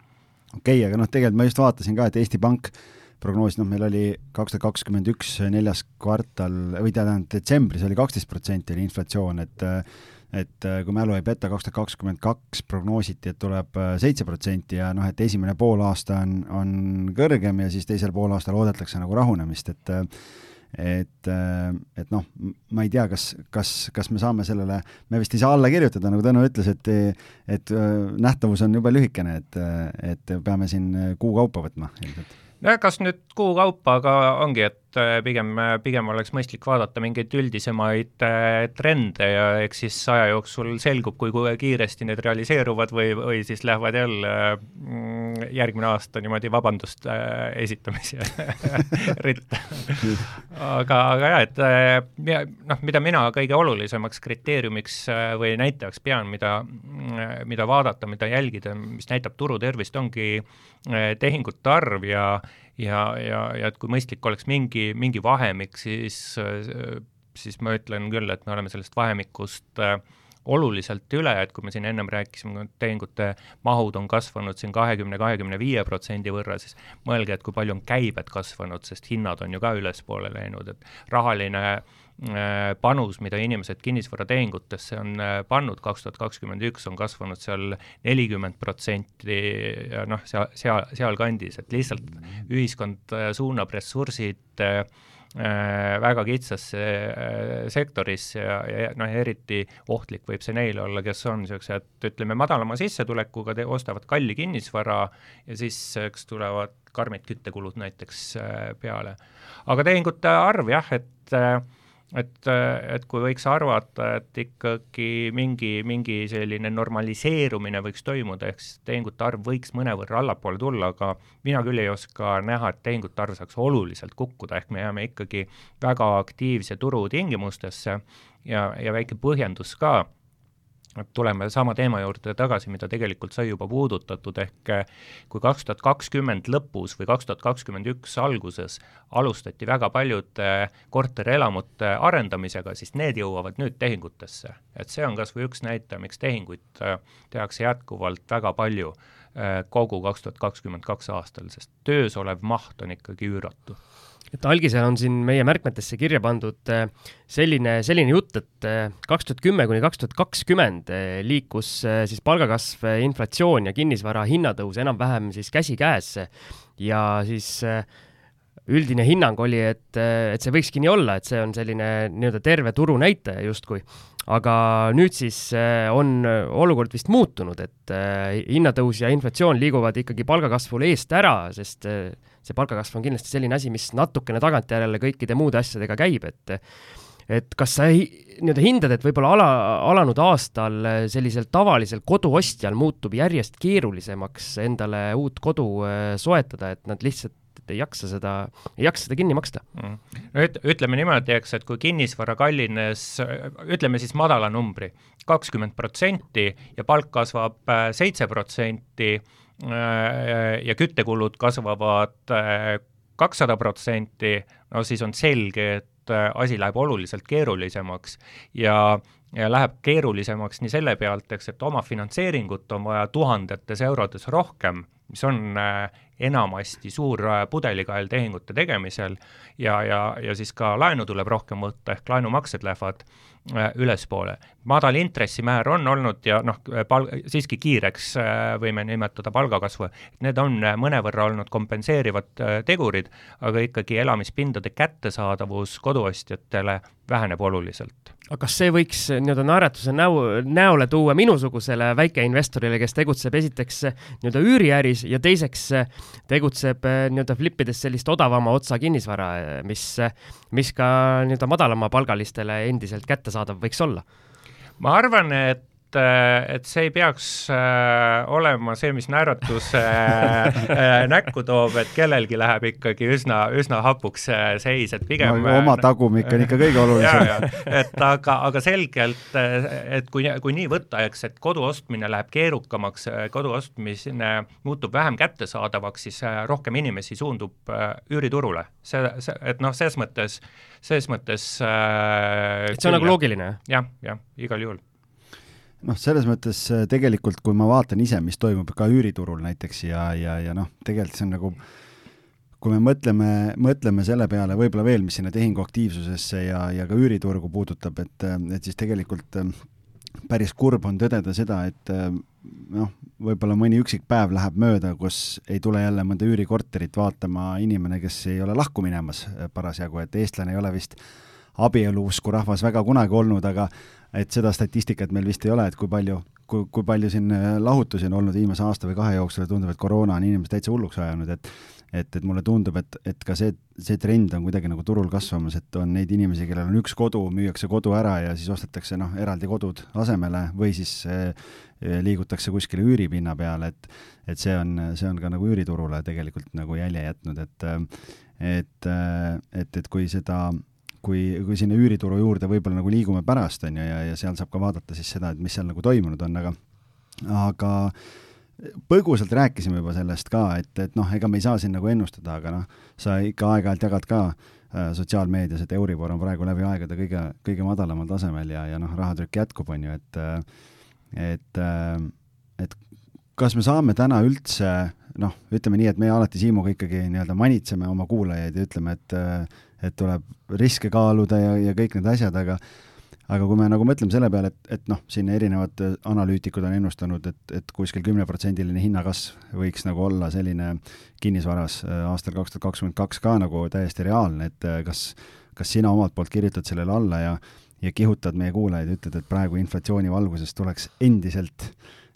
okei okay,, aga noh, tegelikult ma just vaatasin ka, et Eesti Pank äh, prognoosid, noh, meil oli kaks tuhat kakskümmend üks neljas kvartal või tähendab, detsembris oli kaksteist protsenti oli inflatsioon, et et kui mälu ei peta, kaks tuhat kakskümmend kaks prognoositi, et tuleb seitse protsenti ja noh, et esimene poolaasta on, on kõrgem ja siis teisel poolaastal oodatakse nagu rahunemist, et et, et noh, ma ei tea, kas, kas, kas me saame sellele, me vist ei saa alla kirjutada, nagu Tõnu ütles, et et nähtavus on jube lühikene, et, et peame siin kuu kaupa võtma ilmselt nojah, kas nüüd kuu kaupa, aga ongi, et et äh, pigem, pigem oleks mõistlik vaadata mingeid üldisemaid äh, trende ja eks siis aja jooksul selgub, kui, kiiresti need realiseeruvad või, või siis lähevad jälle mm, järgmine aasta niimoodi vabandust äh, esitamise ritta. aga, aga jah, et noh, mida mina kõige olulisemaks kriteeriumiks või näitajaks pean, mida, mida vaadata, mida jälgida, mis näitab turu tervist, ongi tehingute arv ja ja, ja, ja et kui mõistlik oleks mingi, mingi vahemik, siis, siis ma ütlen küll, et me oleme sellest vahemikust äh, oluliselt üle, et kui me siin ennem rääkisime, tehingute mahud on kasvanud siin kahekümne, kahekümne viie protsendi võrra, siis mõelge, et kui palju on käibed kasvanud, sest hinnad on ju ka ülespoole läinud, et rahaline äh, panus, mida inimesed kinnisvaratehingutesse on äh, pannud, kaks tuhat kakskümmend üks on kasvanud seal nelikümmend protsenti ja noh, seal, seal, sealkandis, et lihtsalt ühiskond äh, suunab ressursid äh, väga kitsasse äh, sektorisse ja, ja noh, eriti ohtlik võib see neile olla, kes on niisugused, ütleme, madalama sissetulekuga, ostavad kalli kinnisvara ja siis eks tulevad karmid küttekulud näiteks äh, peale. aga tehingute arv jah, et äh, et, et kui võiks arvata, et ikkagi mingi, mingi selline normaliseerumine võiks toimuda, ehk siis tehingute arv võiks mõnevõrra allapoole tulla, aga mina küll ei oska näha, et tehingute arv saaks oluliselt kukkuda, ehk me jääme ikkagi väga aktiivse turu tingimustesse. Ja, ja väike põhjendus ka tuleme sama teema juurde tagasi, mida tegelikult sai juba puudutatud, ehk eh, kui kaks tuhat kakskümmend lõpus või kaks tuhat kakskümmend üks alguses alustati väga paljude korterelamute arendamisega, siis need jõuavad nüüd tehingutesse. et see on kas või üks näitaja, miks tehinguid eh, tehakse jätkuvalt väga palju eh, kogu kaks tuhat kakskümmend kaks aastal, sest töös olev maht on ikkagi üüratu et algisel on siin meie märkmetesse kirja pandud äh, selline, selline jutt, et äh, kaks tuhat kümme kuni kaks tuhat kakskümmend äh, liikus siis palgakasv, inflatsioon ja kinnisvara hinnatõus enam-vähem siis käsikäes ja siis üldine hinnang oli, et, et see võikski nii olla, et see on selline nii-öelda terve turu näitaja justkui. aga nüüd siis on olukord vist muutunud, et hinnatõus ja inflatsioon liiguvad ikkagi palgakasvule eest ära, sest see palgakasv on kindlasti selline asi, mis natukene tagantjärele kõikide muude asjadega käib, et et kas sa nii-öelda hindad, et võib-olla ala, alanud aastal sellisel tavalisel koduostjal muutub järjest keerulisemaks endale uut kodu soetada, et nad lihtsalt ei jaksa seda, ei jaksa seda kinni maksta? Mm.. no üt-, ütleme niimoodi, eks, et kui kinnisvara kallines, ütleme siis madala numbri, kakskümmend protsenti ja palk kasvab äh, seitse protsenti äh, ja küttekulud kasvavad äh, kakssada protsenti, no siis on selge, et asi läheb oluliselt keerulisemaks ja ja läheb keerulisemaks nii selle pealt, eks, et omafinantseeringut on vaja tuhandetes eurodes rohkem, mis on äh, enamasti suur äh, pudelikael tehingute tegemisel ja, ja, ja siis ka laenu tuleb rohkem võtta, ehk laenumaksed lähevad äh, ülespoole. madal intressimäär on olnud ja noh, pal-, siiski kiireks äh, võime nimetada palgakasvu, need on äh, mõnevõrra olnud kompenseerivad tegurid, aga ikkagi elamispindade kättesaadavus koduostjatele väheneb oluliselt aga kas see võiks nii-öelda naeratuse näo, näole tuua minusugusele väikeinvestorile, kes tegutseb esiteks nii-öelda üüriäris ja teiseks tegutseb nii-öelda flippides sellist odavama otsa kinnisvara, mis, mis ka nii-öelda madalamapalgalistele endiselt kättesaadav võiks olla? ma arvan, et et, äh, et see ei peaks äh, olema see, mis naeratuse äh, näkku toob, et kellelgi läheb ikkagi üsna, üsna hapuks seis, et pigem no, oma tagumik on ikka kõige olulisem. et aga, aga selgelt, et kui, kui nii võtta, eks, et kodu ostmine läheb keerukamaks, kodu ostmine muutub vähem kättesaadavaks, siis rohkem inimesi suundub üüriturule. see, see, et noh, ses mõttes, ses mõttes et see on nagu loogiline? jah, jah, igal juhul noh, selles mõttes äh, tegelikult, kui ma vaatan ise, mis toimub ka üüriturul näiteks ja, ja, ja noh, tegelikult see on nagu kui me mõtleme, mõtleme selle peale võib-olla veel, mis sinna tehinguaktiivsusesse ja, ja ka üüriturgu puudutab, et, et siis tegelikult äh, päris kurb on tõdeda seda, et äh, noh, võib-olla mõni üksik päev läheb mööda, kus ei tule jälle mõnda üürikorterit vaatama inimene, kes ei ole lahku minemas parasjagu, et eestlane ei ole vist abieluusku rahvas väga kunagi olnud, aga et seda statistikat meil vist ei ole, et kui palju, kui, kui palju siin äh, lahutusi on olnud viimase aasta või kahe jooksul ja tundub, et koroona on inimesed täitsa hulluks ajanud, et et, et mulle tundub, et, et ka see, see trend on kuidagi nagu turul kasvamas, et on neid inimesi, kellel on üks kodu, müüakse kodu ära ja siis ostetakse noh, eraldi kodud asemele või siis eh, liigutakse kuskile üüripinna peale, et et see on, see on ka nagu üüriturule tegelikult nagu jälje jätnud, et et, et, et kui seda kui, kui sinna üürituru juurde võib-olla nagu liigume pärast, on ju, ja, ja seal saab ka vaadata siis seda, et mis seal nagu toimunud on, aga aga põgusalt rääkisime juba sellest ka, et, et noh, ega me ei saa siin nagu ennustada, aga noh, sa ikka aeg-ajalt jagad ka äh, sotsiaalmeedias, et Euribor on praegu läbi aegade kõige, kõige madalamal tasemel ja, ja noh, rahatrükk jätkub, on ju, et et, et kas me saame täna üldse noh, ütleme nii, et me alati Siimuga ikkagi nii-öelda manitseme oma kuulajaid ja ütleme, et et tuleb riske kaaluda ja, ja kõik need asjad, aga aga kui me nagu mõtleme selle peale, et, et noh, siin erinevad analüütikud on ennustanud, et, et kuskil kümneprotsendiline hinnakasv võiks nagu olla selline kinnisvaras äh, aastal kaks tuhat kakskümmend kaks ka nagu täiesti reaalne, et äh, kas, kas sina omalt poolt kirjutad sellele alla ja ja kihutad meie kuulajaid, ütled, et praegu inflatsiooni valguses tuleks endiselt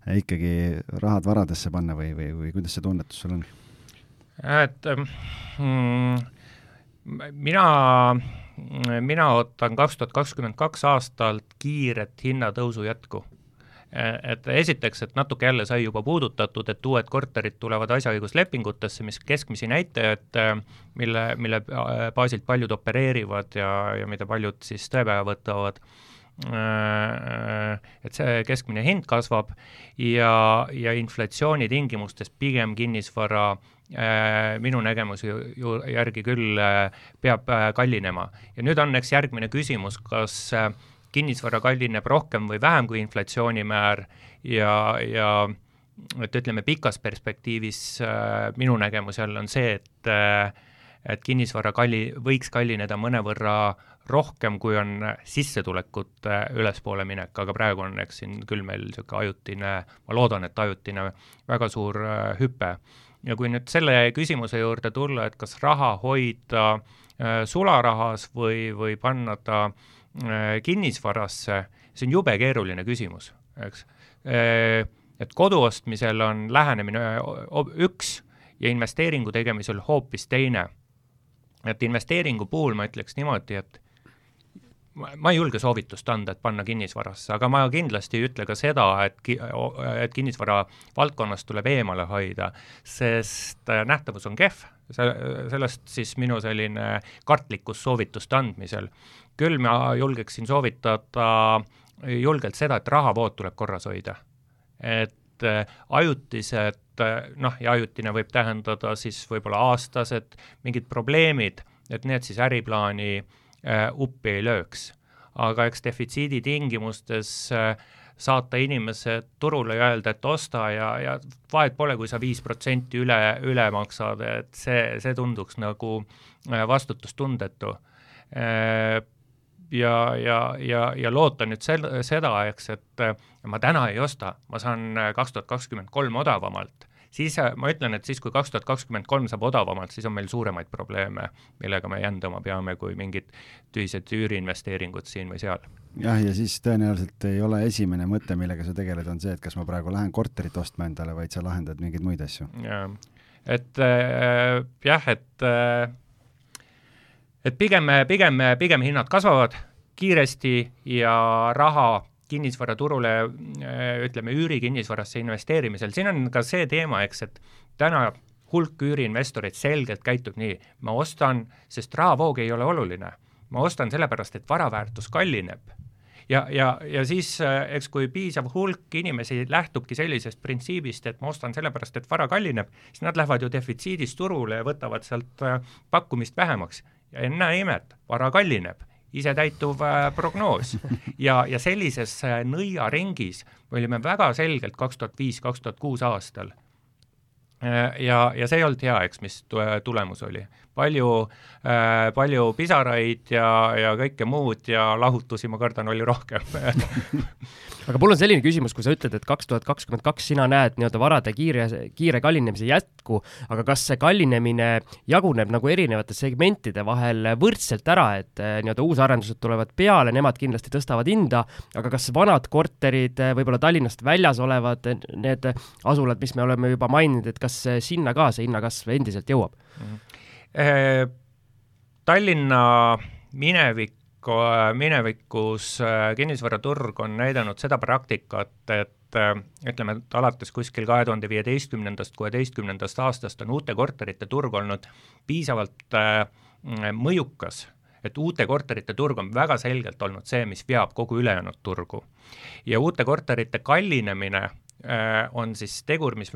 ikkagi rahad varadesse panna või, või, või kuidas see tunnetus sul on? et mm, mina, mina ootan kaks tuhat kakskümmend kaks aastalt kiiret hinnatõusu jätku. Et esiteks, et natuke jälle sai juba puudutatud, et uued korterid tulevad asjaõiguslepingutesse, mis keskmisi näitajaid, mille, mille baasilt paljud opereerivad ja, ja mida paljud siis tõepäeva võtavad, et see keskmine hind kasvab ja, ja inflatsiooni tingimustes pigem kinnisvara Äh, minu nägemuse järgi küll äh, peab äh, kallinema. ja nüüd on eks järgmine küsimus, kas kinnisvara kallineb rohkem või vähem kui inflatsioonimäär ja, ja et ütleme, pikas perspektiivis minu nägemus jälle on see, et et kinnisvara kalli, võiks kallineda mõnevõrra rohkem, kui on sissetulekute ülespoole minek, aga praegu on eks siin küll meil niisugune ajutine, ma loodan, et ajutine väga suur hüpe ja kui nüüd selle küsimuse juurde tulla, et kas raha hoida äh, sularahas või, või panna ta äh, kinnisvarasse, see on jube keeruline küsimus, eks äh,. et kodu ostmisel on lähenemine üks ja investeeringu tegemisel hoopis teine. et investeeringu puhul ma ütleks niimoodi, et ma ei julge soovitust anda, et panna kinnisvarasse, aga ma kindlasti ei ütle ka seda, et ki-, et kinnisvara valdkonnast tuleb eemale hoida, sest äh, nähtavus on kehv, see, sellest siis minu selline kartlikkus soovituste andmisel. küll ma julgeksin soovitada julgelt seda, et rahavood tuleb korras hoida. et äh, ajutised äh, noh, ja ajutine võib tähendada siis võib-olla aastased mingid probleemid, et need siis äriplaani äh, uppi ei lööks. aga eks defitsiidi tingimustes äh, saata inimesed turule ja öelda, et osta ja, ja vahet pole, kui sa viis protsenti üle, üle maksad, et see, see tunduks nagu äh, vastutustundetu. ja, ja, ja, ja loota nüüd sel-, seda, eks, et ma täna ei osta, ma saan kaks tuhat kakskümmend kolm odavamalt siis äh, ma ütlen, et siis, kui kaks tuhat kakskümmend kolm saab odavamalt, siis on meil suuremaid probleeme, millega me jändama peame, kui mingid tühised üüriinvesteeringud siin või seal. jah, ja siis tõenäoliselt ei ole esimene mõte, millega sa tegeled, on see, et kas ma praegu lähen korterit ostma endale, vaid sa lahendad mingeid muid asju. et äh, jah, et äh, et pigem, pigem, pigem hinnad kasvavad kiiresti ja raha kinnisvaraturule, äh, ütleme, üürikinnisvarasse investeerimisel, siin on ka see teema, eks, et täna hulk üüriinvestoreid selgelt käitub nii, ma ostan, sest rahavoog ei ole oluline. ma ostan sellepärast, et vara väärtus kallineb. ja, ja, ja siis äh, eks kui piisav hulk inimesi lähtubki sellisest printsiibist, et ma ostan sellepärast, et vara kallineb, siis nad lähevad ju defitsiidis turule ja võtavad sealt äh, pakkumist vähemaks ja ennäe imet, vara kallineb isetäituv äh, prognoos. ja, ja sellises äh, nõiaringis me olime väga selgelt kaks tuhat viis, kaks tuhat kuus aastal. Äh, ja, ja see ei olnud hea, eks, mis tulemus oli. Palju äh,, palju pisaraid ja, ja kõike muud ja lahutusi, ma kardan, oli rohkem aga mul on selline küsimus, kui sa ütled, et kaks tuhat kakskümmend kaks sina näed nii-öelda varade kiire, kiire kallinemise jätku, aga kas see kallinemine jaguneb nagu erinevate segmentide vahel võrdselt ära, et eh, nii-öelda uusarendused tulevad peale, nemad kindlasti tõstavad hinda, aga kas vanad korterid, eh, võib-olla Tallinnast väljas olevad need asulad, mis me oleme juba maininud, et kas sinna ka see hinnakasv endiselt jõuab mm? -hmm. Tallinna minevik minevikus äh, kinnisvaraturg on näidanud seda praktikat, et äh, ütleme, et alates kuskil kahe tuhande viieteistkümnendast, kuueteistkümnendast aastast on uute korterite turg olnud piisavalt äh, mõjukas, et uute korterite turg on väga selgelt olnud see, mis veab kogu ülejäänud turgu. ja uute korterite kallinemine on siis tegur, mis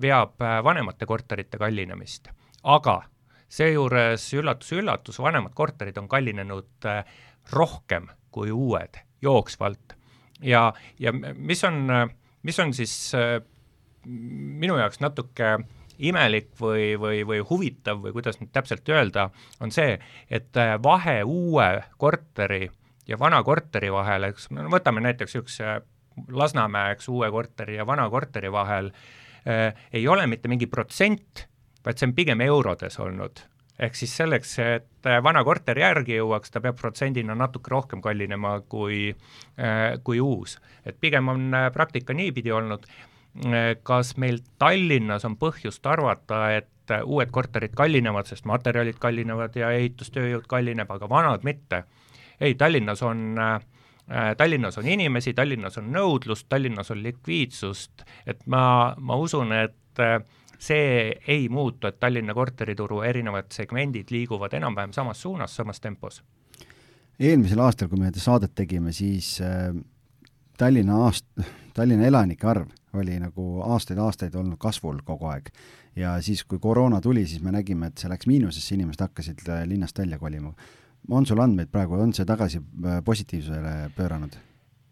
veab vanemate korterite kallinemist, aga seejuures üllatus-üllatus, vanemad korterid on kallinenud äh, rohkem kui uued jooksvalt. ja, ja mis on, mis on siis äh, minu jaoks natuke imelik või, või, või huvitav või kuidas nüüd täpselt öelda, on see, et äh, vahe uue korteri ja vana korteri vahel, eks, no võtame näiteks niisuguse Lasnamäe, eks, uue korteri ja vana korteri vahel äh,, ei ole mitte mingi protsent, vaid see on pigem eurodes olnud. ehk siis selleks, et vana korter järgi jõuaks, ta peab protsendina natuke rohkem kallinema kui, äh, kui uus. et pigem on äh, praktika niipidi olnud, äh, kas meil Tallinnas on põhjust arvata, et uued korterid kallinevad, sest materjalid kallinevad ja ehitustööjõud kallineb, aga vanad mitte. ei, Tallinnas on Tallinnas on inimesi, Tallinnas on nõudlust, Tallinnas on likviidsust, et ma, ma usun, et see ei muutu, et Tallinna korterituru erinevad segmendid liiguvad enam-vähem samas suunas, samas tempos. eelmisel aastal, kui me saadet tegime, siis äh, Tallinna aast-, Tallinna elanike arv oli nagu aastaid-aastaid olnud kasvul kogu aeg. ja siis, kui koroona tuli, siis me nägime, et see läks miinusesse, inimesed hakkasid äh, linnast välja kolima. on sul andmeid praegu, on see tagasi äh, positiivsele pööranud?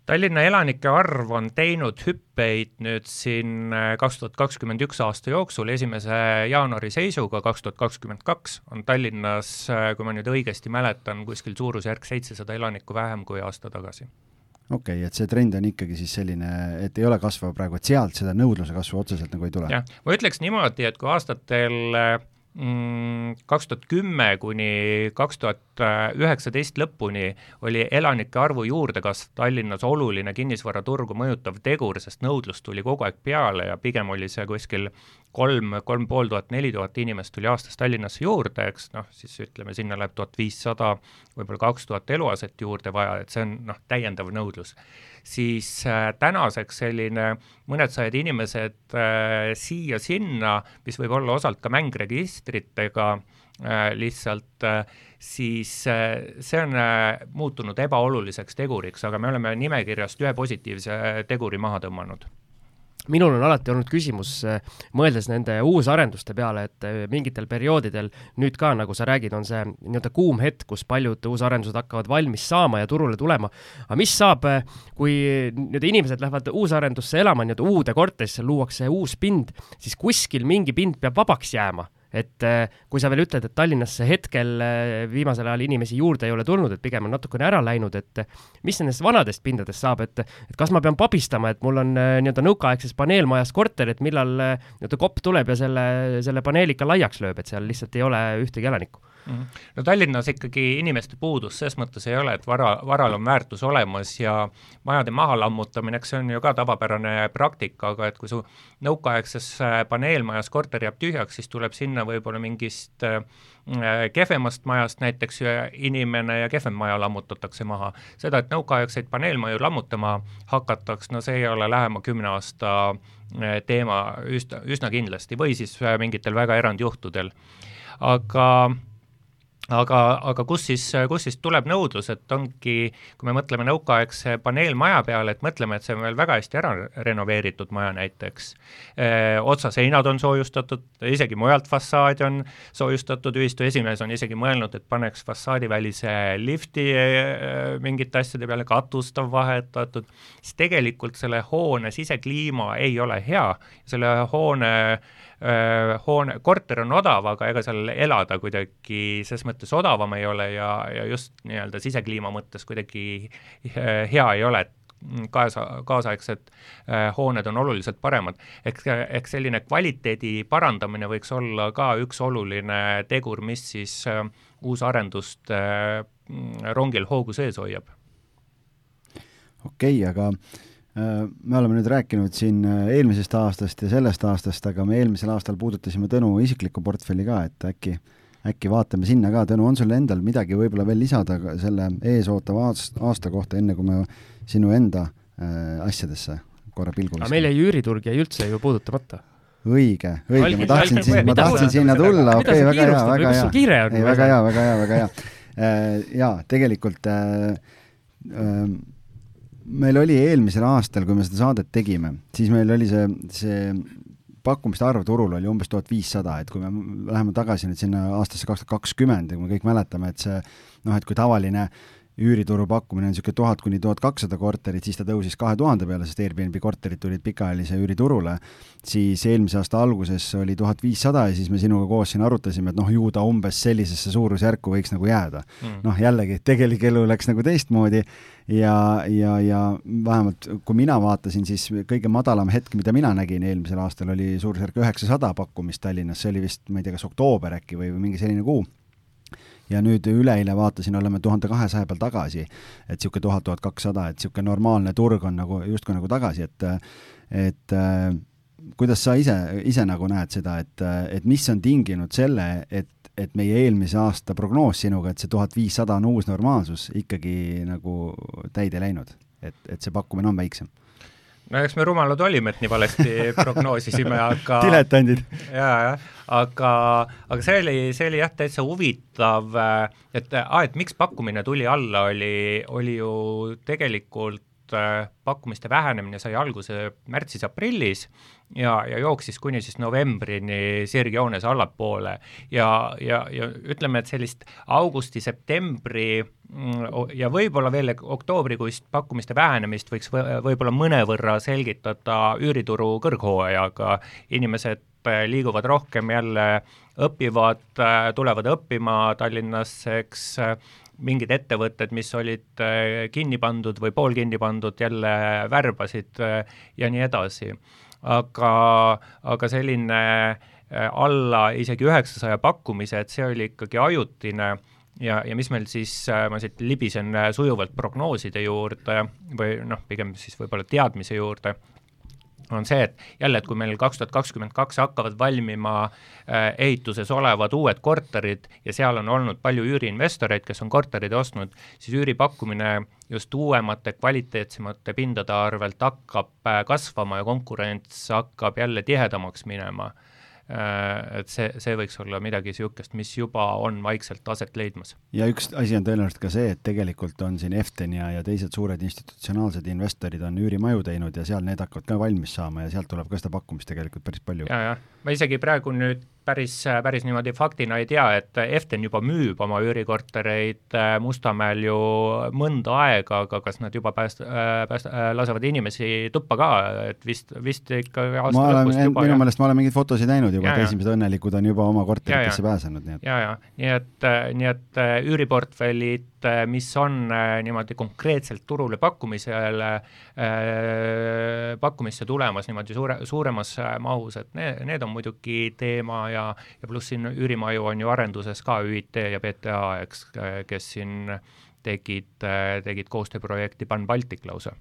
Tallinna elanike arv on teinud hüppeid nüüd siin äh, kaks tuhat kakskümmend üks aasta jooksul, esimese jaanuari seisuga kaks tuhat kakskümmend kaks on Tallinnas, äh, kui ma nüüd õigesti mäletan, kuskil suurusjärk seitsesada elanikku vähem kui aasta tagasi. okei okay,, et see trend on ikkagi siis selline, et ei ole kasvav praegu, et sealt seda nõudluse kasvu otseselt nagu ei tule? jah, ma ütleks niimoodi, et kui aastatel mm, kaks tuhat kümme kuni kaks tuhat üheksateist lõpuni oli elanike arvu juurdekasv Tallinnas oluline kinnisvaraturgu mõjutav tegur, sest nõudlust tuli kogu aeg peale ja pigem oli see kuskil kolm, kolm pool tuhat, neli tuhat inimest tuli aastas Tallinnasse juurde, eks noh, siis ütleme, sinna läheb tuhat viissada, võib-olla kaks tuhat eluaset juurde vaja, et see on noh, täiendav nõudlus. siis äh, tänaseks selline mõned sajad inimesed äh, siia-sinna, mis võib olla osalt ka mängregistritega äh,, lihtsalt äh, siis äh, see on äh, muutunud ebaoluliseks teguriks, aga me oleme nimekirjast ühe positiivse teguri maha tõmmanud minul on alati olnud küsimus, äh, mõeldes nende uusarenduste peale, et äh, mingitel perioodidel, nüüd ka, nagu sa räägid, on see nii-öelda kuum hetk, kus paljud uusarendused hakkavad valmis saama ja turule tulema. aga mis saab, äh, kui nii-öelda inimesed lähevad uusarendusse elama, nii-öelda uude korterisse luuakse uus pind, siis kuskil mingi pind peab vabaks jääma et äh, kui sa veel ütled, et Tallinnasse hetkel äh, viimasel ajal inimesi juurde ei ole tulnud, et pigem on natukene ära läinud, et äh, mis nendest vanadest pindadest saab, et et kas ma pean pabistama, et mul on nii-öelda nõukaaegses paneelmajas korter, et millal nii-öelda kopp tuleb ja selle, selle paneeli ikka laiaks lööb, et seal lihtsalt ei ole ühtegi elanikku Mhm. no Tallinnas ikkagi inimeste puudus ses mõttes ei ole, et vara, varal on väärtus olemas ja majade maha lammutamine, eks see on ju ka tavapärane praktika, aga et kui su nõukaaegses äh, paneelmajas korter jääb tühjaks, siis tuleb sinna võib-olla mingist äh, kehvemast majast näiteks inimene ja kehvem maja lammutatakse maha. seda, et nõukaaegseid paneelmaju lammutama hakataks, no see ei ole lähema kümne aasta äh, teema üsna, üsna kindlasti või siis mingitel väga erandjuhtudel. aga aga, aga kus siis, kus siis tuleb nõudlus, et ongi, kui me mõtleme nõukaaegse paneelmaja peale, et mõtleme, et see on veel väga hästi ära renoveeritud maja näiteks, otsaseinad on soojustatud, isegi mujalt fassaad on soojustatud, ühistu esimees on isegi mõelnud, et paneks fassaadivälise lifti mingite asjade peale, katust on vahetatud, siis tegelikult selle hoone sisekliima ei ole hea, selle hoone äh, Äh, hoone, korter on odav, aga ega seal elada kuidagi ses mõttes odavam ei ole ja, ja just nii-öelda sisekliima mõttes kuidagi äh, hea ei ole, et kaasa, kaasaegsed äh, hooned on oluliselt paremad. ehk, ehk selline kvaliteedi parandamine võiks olla ka üks oluline tegur, mis siis äh, uusarendust äh, rongil hoogu sees hoiab. okei okay,, aga me oleme nüüd rääkinud siin äh, eelmisest aastast ja sellest aastast, aga me eelmisel aastal puudutasime Tõnu isiklikku portfelli ka, et äkki, äkki vaatame sinna ka, Tõnu, on sul endal midagi võib-olla veel lisada selle eesootava aasta kohta, enne kui me sinu enda äh, asjadesse korra pilgu viskame? meil jäi üüriturg jäi üldse ju puudutamata õige, õige, ma tahtsin siin, ma tahtsin sinna tulla, okei väga hea, väga hea. ei, väga hea, väga hea, väga hea. jaa, tegelikult äh, äh, meil oli eelmisel aastal, kui me seda saadet tegime, siis meil oli see, see pakkumiste arv turul oli umbes tuhat viissada, et kui me läheme tagasi nüüd sinna aastasse kaks tuhat kakskümmend ja me kõik mäletame, et see noh, et kui tavaline üürituru pakkumine on niisugune tuhat kuni tuhat kakssada korterit, siis ta tõusis kahe tuhande peale, sest Airbnb korterid tulid pikaajalise üüriturule, siis eelmise aasta alguses oli tuhat viissada ja siis me sinuga koos siin arutasime, et noh, ju ta umbes sellisesse suurusjärku võiks nagu jääda. Mm.. noh, jällegi, tegelik elu läks nagu teistmoodi ja, ja, ja vähemalt kui mina vaatasin, siis kõige madalam hetk, mida mina nägin eelmisel aastal, oli suurusjärk üheksasada pakkumist Tallinnas, see oli vist, ma ei tea, kas oktoober äkki või, või mingi selline kuu ja nüüd üleeile vaatasin, oleme tuhande kahesaja peal tagasi, et niisugune tuhat, tuhat kakssada, et niisugune normaalne turg on nagu justkui nagu tagasi, et et äh, kuidas sa ise, ise nagu näed seda, et, et mis on tinginud selle, et, et meie eelmise aasta prognoos sinuga, et see tuhat viissada on uus normaalsus, ikkagi nagu täide läinud? et, et see pakkumine on väiksem no eks me rumalad olime, et nii valesti prognoosisime, aga diletandid. jaa, jah, aga, aga see oli, see oli jah, täitsa huvitav, et aa, et miks pakkumine tuli alla, oli, oli ju tegelikult pakkumiste vähenemine sai alguse märtsis-aprillis ja, ja jooksis kuni siis novembrini sirgjoones allapoole. Ja, ja, ja ütleme, et sellist augusti-septembri mm, ja võib-olla veel oktoobrikuist pakkumiste vähenemist võiks võib-olla mõnevõrra selgitada üürituru kõrghooajaga, inimesed äh, liiguvad rohkem jälle, õpivad, äh, tulevad õppima Tallinnasse, eks mingid ettevõtted, mis olid kinni pandud või poolkinni pandud, jälle värbasid ja nii edasi. aga, aga selline alla isegi üheksasaja pakkumise, et see oli ikkagi ajutine ja, ja mis meil siis, ma siit libisen sujuvalt prognooside juurde või noh, pigem siis võib-olla teadmise juurde on see, et jälle, et kui meil kaks tuhat kakskümmend kaks hakkavad valmima äh, ehituses olevad uued korterid ja seal on olnud palju üüriinvestoreid, kes on korterid ostnud, siis üüripakkumine just uuemate, kvaliteetsemate pindade arvelt hakkab äh, kasvama ja konkurents hakkab jälle tihedamaks minema et see, see võiks olla midagi niisugust, mis juba on vaikselt aset leidmas. ja üks asi on tõenäoliselt ka see, et tegelikult on siin Eften ja, ja teised suured institutsionaalsed investorid on üürimaju teinud ja seal need hakkavad ka valmis saama ja sealt tuleb ka seda pakkumist tegelikult päris palju. ja, jah, ma isegi praegu nüüd päris, päris niimoodi faktina ei tea, et Eften juba müüb oma üürikortereid Mustamäel ju mõnda aega, aga kas nad juba pääst-, pääst-, lasevad inimesi tuppa ka, et vist, vist ikka aasta lõpust juba minu meelest ma olen mingeid fotosid näinud juba, et esimesed õnnelikud on juba oma korteritesse pääsenud, nii et ja, ja nii et, nii et üüriportfellid Äh, mis on äh, niimoodi konkreetselt turule pakkumisele, äh, pakkumisse tulemas niimoodi suure, suuremas mahus, et need, need on muidugi teema ja, ja pluss siin üürimaju on ju arenduses ka ÜIT ja PTA, eks, kes siin tegid, tegid koostööprojekti Pan Baltic lausa.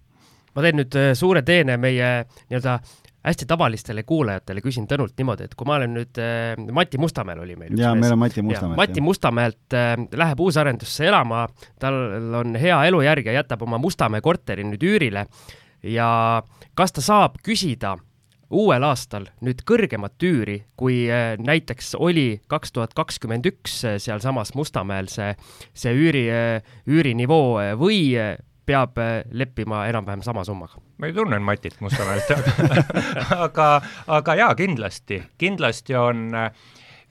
Ma teen nüüd suure teene meie nii-öelda hästi tavalistele kuulajatele küsin Tõnult niimoodi, et kui ma olen nüüd äh,, Mati Mustamäel oli meil. jaa, meil on Mati Mustamäelt. Mati Mustamäelt äh, läheb uusarendusse elama, tal on hea elujärg ja jätab oma Mustamäe korteri nüüd üürile ja kas ta saab küsida uuel aastal nüüd kõrgemat üüri, kui äh, näiteks oli kaks tuhat kakskümmend üks äh, sealsamas Mustamäel see, see üüri, äh, üürinivoo või peab leppima enam-vähem sama summaga. Ma ei tunne Matit Mustamäelt, aga aga, aga jaa, kindlasti, kindlasti on äh,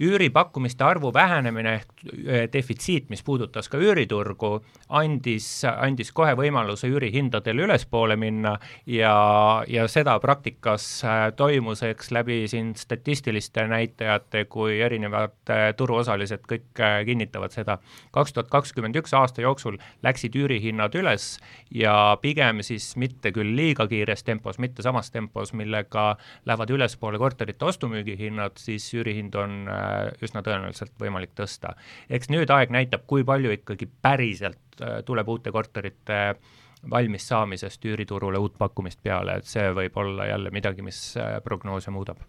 üüripakkumiste arvu vähenemine ehk äh, defitsiit, mis puudutas ka üüriturgu, andis, andis kohe võimaluse üürihindadel ülespoole minna ja, ja seda praktikas äh, toimus, eks läbi siin statistiliste näitajate, kui erinevad äh, turuosalised kõik kinnitavad seda. kaks tuhat kakskümmend üks aasta jooksul läksid üürihinnad üles ja pigem siis mitte küll liiga kiires tempos, mitte samas tempos, millega lähevad ülespoole korterite ostu-müügihinnad, siis üürihind on üsna tõenäoliselt võimalik tõsta. eks nüüd aeg näitab, kui palju ikkagi päriselt äh, tuleb uute korterite valmis saamisest üüriturule uut pakkumist peale, et see võib olla jälle midagi, mis äh, prognoose muudab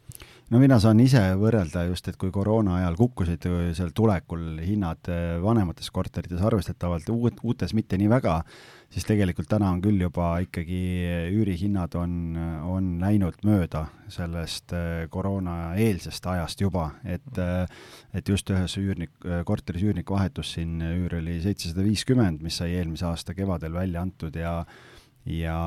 no mina saan ise võrrelda just, et kui koroona ajal kukkusid seal tulekul hinnad vanemates korterites arvestatavalt, uut, uutes mitte nii väga, siis tegelikult täna on küll juba ikkagi üürihinnad on, on läinud mööda sellest äh, koroonaeelsest ajast juba, et äh, et just ühes üürnik, korteris üürnik vahetus siin, üür oli seitsesada viiskümmend, mis sai eelmise aasta kevadel välja antud ja ja,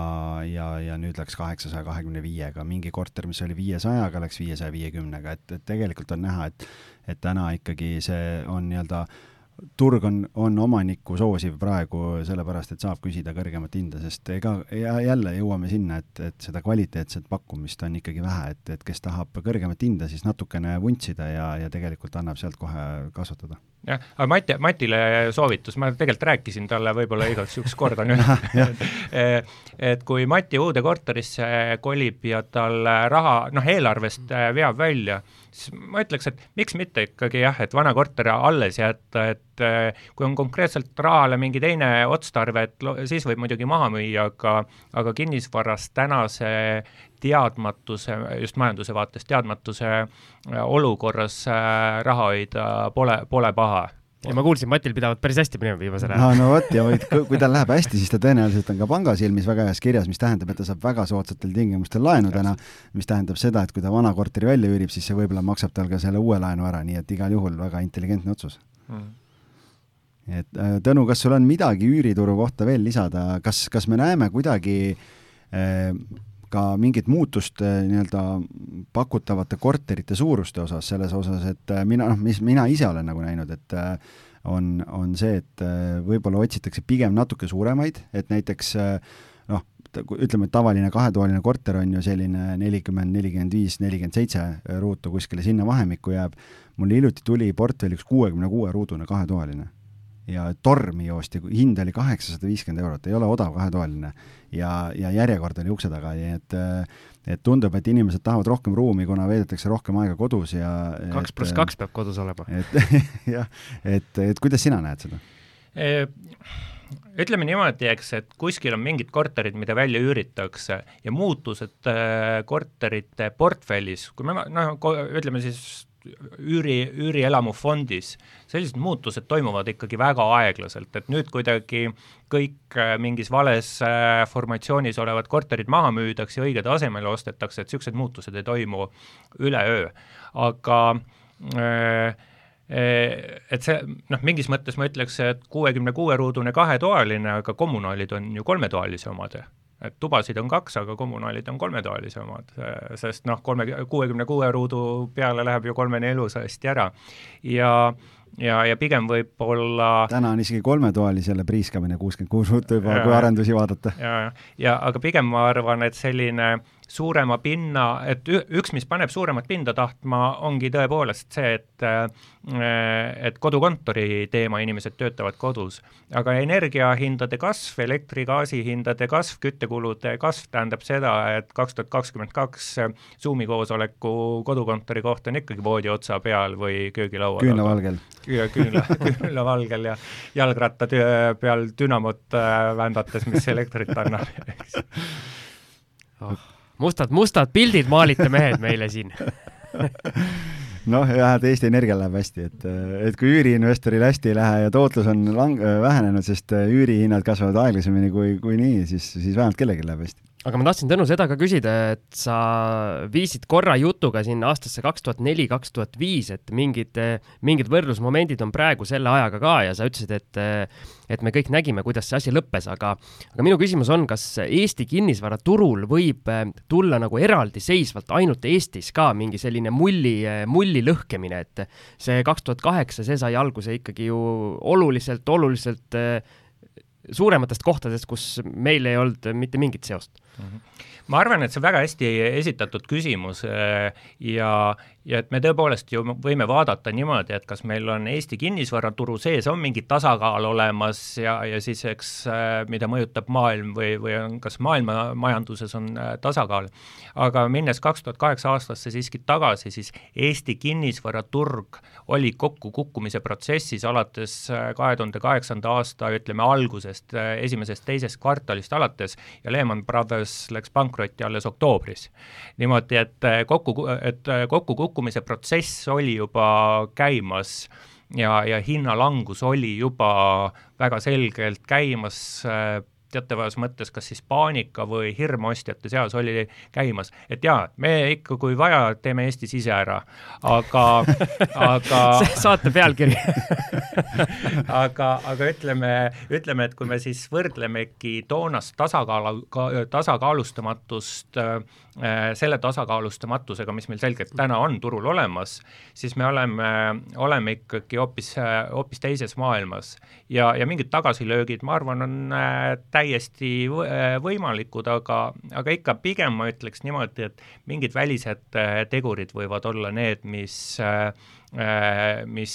ja, ja nüüd läks kaheksasaja kahekümne viiega, mingi korter, mis oli viiesajaga, läks viiesaja viiekümnega, et, et tegelikult on näha, et et täna ikkagi see on nii-öelda äh, turg on, on omanikku soosiv praegu sellepärast, et saab küsida kõrgemat hinda, sest ega ja jälle jõuame sinna, et, et seda kvaliteetset pakkumist on ikkagi vähe, et, et kes tahab kõrgemat hinda, siis natukene vuntsida ja, ja tegelikult annab sealt kohe kasvatada. jah, aga Mati, Matile soovitus, ma tegelikult rääkisin talle võib-olla igaks juhuks kordan üle et kui Mati uude korterisse kolib ja tal raha, noh, eelarvest veab välja, siis ma ütleks, et miks mitte ikkagi jah, et vana korter alles jätta, et äh, kui on konkreetselt rahale mingi teine otstarve, et siis võib muidugi maha müüa, aga aga kinnisvaras tänase teadmatuse, just majanduse vaates teadmatuse äh, olukorras äh, raha hoida pole, pole paha ja ma kuulsin, Matil pidavat päris hästi minema viimasel ajal. no, no vot ja kui tal läheb hästi, siis ta tõenäoliselt on ka panga silmis väga heas kirjas, mis tähendab, et ta saab väga soodsatel tingimustel laenu täna, mis tähendab seda, et kui ta vana korteri välja üürib, siis see võib-olla maksab tal ka selle uue laenu ära, nii et igal juhul väga intelligentne otsus mm. et äh, Tõnu, kas sul on midagi üürituru kohta veel lisada, kas, kas me näeme kuidagi äh, ka mingit muutust äh, nii-öelda pakutavate korterite suuruste osas, selles osas, et äh, mina, noh, mis mina ise olen nagu näinud, et äh, on, on see, et võib-olla otsitakse pigem natuke suuremaid, et näiteks noh, ütleme, et tavaline kahetoaline korter on ju selline nelikümmend, nelikümmend viis, nelikümmend seitse ruutu kuskile sinna vahemikku jääb. mul hiljuti tuli portfelliks kuuekümne kuue ruudune kahetoaline ja tormi joosti, hind oli kaheksasada viiskümmend eurot, ei ole odav kahetoaline. ja, ja järjekord oli ukse taga, nii et et tundub, et inimesed tahavad rohkem ruumi, kuna veedetakse rohkem aega kodus ja kaks pluss kaks peab kodus olema. et jah, et, et kuidas sina näed seda? ütleme niimoodi, eks, et kuskil on mingid korterid, mida välja üüritakse ja muutused äh, korterite portfellis, kui me noh, ütleme siis üüri, üürielamufondis, sellised muutused toimuvad ikkagi väga aeglaselt, et nüüd kuidagi kõik äh, mingis vales äh, formatsioonis olevad korterid maha müüdakse ja õigele asemele ostetakse, et niisugused muutused ei toimu üleöö. aga äh, et see noh, mingis mõttes ma ütleks, et kuuekümne kuue ruudune kahetoaline, aga kommunaalid on ju kolmetoalise omad et tubasid on kaks, aga kommunaalid on kolmetoalisemad, sest noh, kolme, kuuekümne kuue ruudu peale läheb ju kolmene elusasti ära. ja, ja, ja pigem võib-olla täna on isegi kolmetoalisele priiskamine kuuskümmend kuus ruutu juba, kui arendusi vaadata. ja, ja aga pigem ma arvan, et selline suurema pinna, et üks, mis paneb suuremat pinda tahtma, ongi tõepoolest see, et et kodukontori teema, inimesed töötavad kodus. aga energiahindade kasv, elektri, gaasi hindade kasv, küttekulude kasv tähendab seda, et kaks tuhat kakskümmend kaks Zoomi koosoleku kodukontori koht on ikkagi voodi otsa peal või köögilaua küünlavalgel. küünla, küünlavalgel ja jalgratta peal dünamot äh, vändates, mis elektrit annab, eks oh mustad, mustad pildid maalite mehed meile siin. Noh, jah, et Eesti Energial läheb hästi, et, et kui üüriinvestoril hästi ei lähe ja tootlus on lang-, vähenenud, sest üürihinnad kasvavad aeglasemini kui, kui nii, siis, siis vähemalt kellelgi läheb hästi aga ma tahtsin, Tõnu, seda ka küsida, et sa viisid korra jutuga sinna aastasse kaks tuhat neli, kaks tuhat viis, et mingid, mingid võrdlusmomendid on praegu selle ajaga ka ja sa ütlesid, et et me kõik nägime, kuidas see asi lõppes, aga aga minu küsimus on, kas Eesti kinnisvaraturul võib tulla nagu eraldiseisvalt ainult Eestis ka mingi selline mulli, mulli lõhkemine, et see kaks tuhat kaheksa, see sai alguse ikkagi ju oluliselt, oluliselt suurematest kohtadest, kus meil ei olnud mitte mingit seost mm. -hmm. ma arvan, et see on väga hästi esitatud küsimus äh, ja, ja et me tõepoolest ju võime vaadata niimoodi, et kas meil on Eesti kinnisvaraturu sees on mingi tasakaal olemas ja, ja siis eks äh, mida mõjutab maailm või, või on, kas maailma majanduses on äh, tasakaal. aga minnes kaks tuhat kaheksa aastasse siiski tagasi, siis Eesti kinnisvaraturg oli kokkukukkumise protsessis alates äh, kahe tuhande kaheksanda aasta, ütleme algusest, esimesest-teisest kvartalist alates ja Lehman Brothers läks pankrotti alles oktoobris. niimoodi, et kokku, et kokku kukkumise protsess oli juba käimas ja, ja hinnalangus oli juba väga selgelt käimas äh, teatavas mõttes kas siis paanika või hirm ostjate seas oli käimas, et jaa, me ikka, kui vaja, teeme Eestis ise ära, aga aga saate pealkiri. Aga, aga ütleme, ütleme, et kui me siis võrdlemegi toonast tasakaalu, tasakaalustamatust äh, selle tasakaalustamatusega, mis meil selgelt täna on turul olemas, siis me oleme, oleme ikkagi hoopis, hoopis teises maailmas. ja, ja mingid tagasilöögid, ma arvan, on äh, täiesti äh, võimalikud, aga, aga ikka pigem ma ütleks niimoodi, et mingid välised äh, tegurid võivad olla need, mis mis,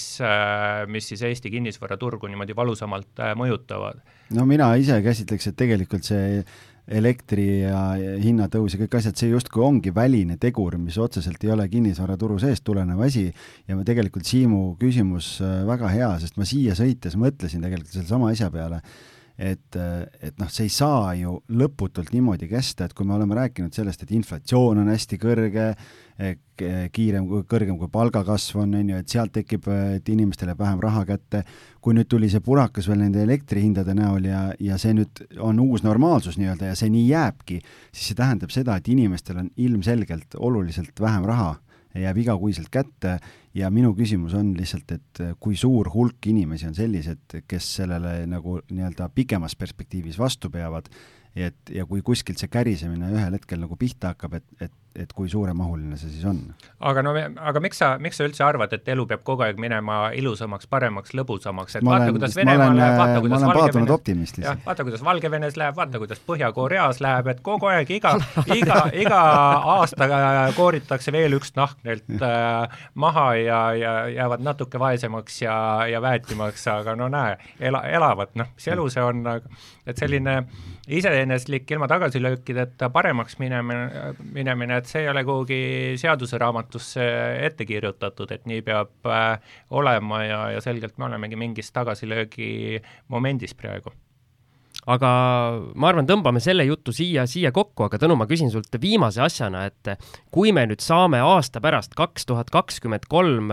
mis siis Eesti kinnisvaraturgu niimoodi valusamalt mõjutavad. no mina ise käsitleks, et tegelikult see elektri ja hinnatõus ja kõik asjad, see justkui ongi väline tegur, mis otseselt ei ole kinnisvaraturu seest tulenev asi. Ja tegelikult Siimu küsimus väga hea, sest ma siia sõites mõtlesin tegelikult sellesama asja peale et, et noh, see ei saa ju lõputult niimoodi kesta, et kui me oleme rääkinud sellest, et inflatsioon on hästi kõrge, kiirem, kõrgem kui palgakasv on, on ju, et sealt tekib, inimestele vähem raha kätte, kui nüüd tuli see purakas veel nende elektrihindade näol ja, ja see nüüd on uus normaalsus nii-öelda ja see nii jääbki, siis see tähendab seda, et inimestel on ilmselgelt oluliselt vähem raha jääb igakuiselt kätte ja minu küsimus on lihtsalt, et kui suur hulk inimesi on sellised, kes sellele nagu nii-öelda pikemas perspektiivis vastu peavad, et ja kui kuskilt see kärisemine ühel hetkel nagu pihta hakkab, et, et et kui suuremahuline see siis on. aga no, aga miks sa, miks sa üldse arvad, et elu peab kogu aeg minema ilusamaks, paremaks, lõbusamaks, et ma vaata, kuidas Venemaal läheb, vaata, kuidas Valgevenes, jah, vaata, kuidas Valgevenes läheb, vaata, kuidas Põhja-Koreas läheb, et kogu aeg iga, iga, iga aasta kooritakse veel üks nahk neilt äh, maha ja, ja jäävad natuke vaesemaks ja, ja väetimaks, aga no näe, ela, elavad, noh, mis elu see on, et selline iseeneslik ilma tagasilöökideta paremaks minemine, minemine, et see ei ole kuhugi seaduseraamatusse ette kirjutatud, et nii peab äh, olema ja, ja selgelt me olemegi mingis tagasilöögi momendis praegu aga ma arvan, tõmbame selle jutu siia, siia kokku, aga Tõnu, ma küsin sult viimase asjana, et kui me nüüd saame aasta pärast, kaks tuhat kakskümmend kolm,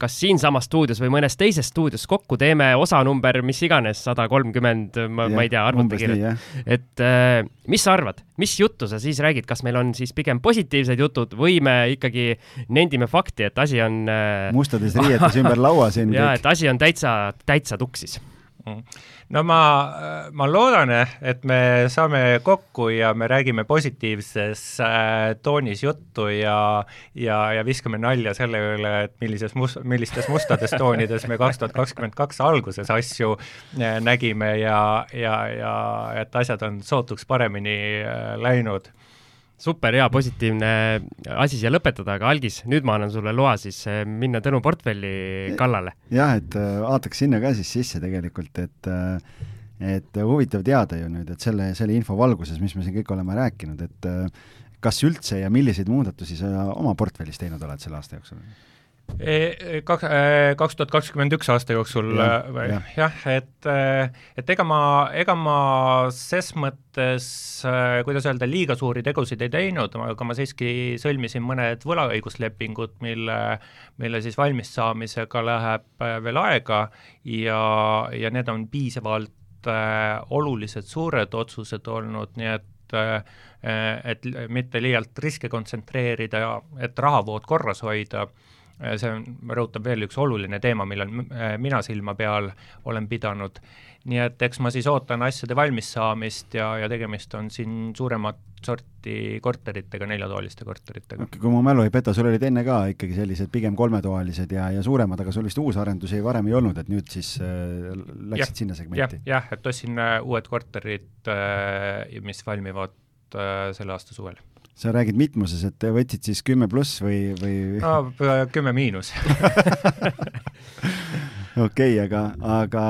kas siinsamas stuudios või mõnes teises stuudios kokku, teeme osanumber mis iganes, sada kolmkümmend, ma, ei tea, arvutakirjad. et äh, mis sa arvad, mis juttu sa siis räägid, kas meil on siis pigem positiivsed jutud või me ikkagi nendime fakti, et asi on äh, mustades riietes ümber laua siin ja et asi on täitsa, täitsa tuksis no ma, ma loodan, et me saame kokku ja me räägime positiivses äh, toonis juttu ja ja, ja viskame nalja selle üle, et millises mus-, millistes mustades toonides me kaks tuhat kakskümmend kaks alguses asju äh, nägime ja, ja, ja et asjad on sootuks paremini äh, läinud super hea positiivne asi siia lõpetada, aga Algis, nüüd ma annan sulle loa siis eh, minna Tõnu portfelli kallale. jah, et eh, vaataks sinna ka siis sisse tegelikult, et eh, et huvitav teada ju nüüd, et selle, selle info valguses, mis me siin kõik oleme rääkinud, et kas üldse ja milliseid muudatusi sa oma portfellis teinud oled selle aasta jooksul? E, e, kaks, e, kaks tuhat kakskümmend üks aasta jooksul jah ja., et, et ega ma, ega ma ses mõttes, kuidas öelda, liiga suuri tegusid ei teinud, aga ma siiski sõlmisin mõned võlaõiguslepingud, mille, mille siis valmis saamisega läheb veel aega ja, ja need on piisavalt äh, olulised suured otsused olnud, nii et et mitte liialt riske kontsentreerida ja et rahavood korras hoida Äh, see on, ma rõhutan veel üks oluline teema, millel äh, mina silma peal olen pidanud. nii et eks ma siis ootan asjade valmissaamist ja, ja tegemist on siin suuremat sorti korteritega, neljatoaliste korteritega kui mu mälu ei peta, sul olid enne ka ikkagi sellised pigem kolmetoalised ja, ja suuremad, aga sul vist uusarendusi varem ei olnud, et nüüd siis äh, läksid ja, sinna segmenti ja,? jah, et ostsin äh, uued korterid äh,, mis valmivad äh, selle aasta suvel sa räägid mitmuses, et võtsid siis kümme pluss või, või? no kümme miinus okei okay,, aga, aga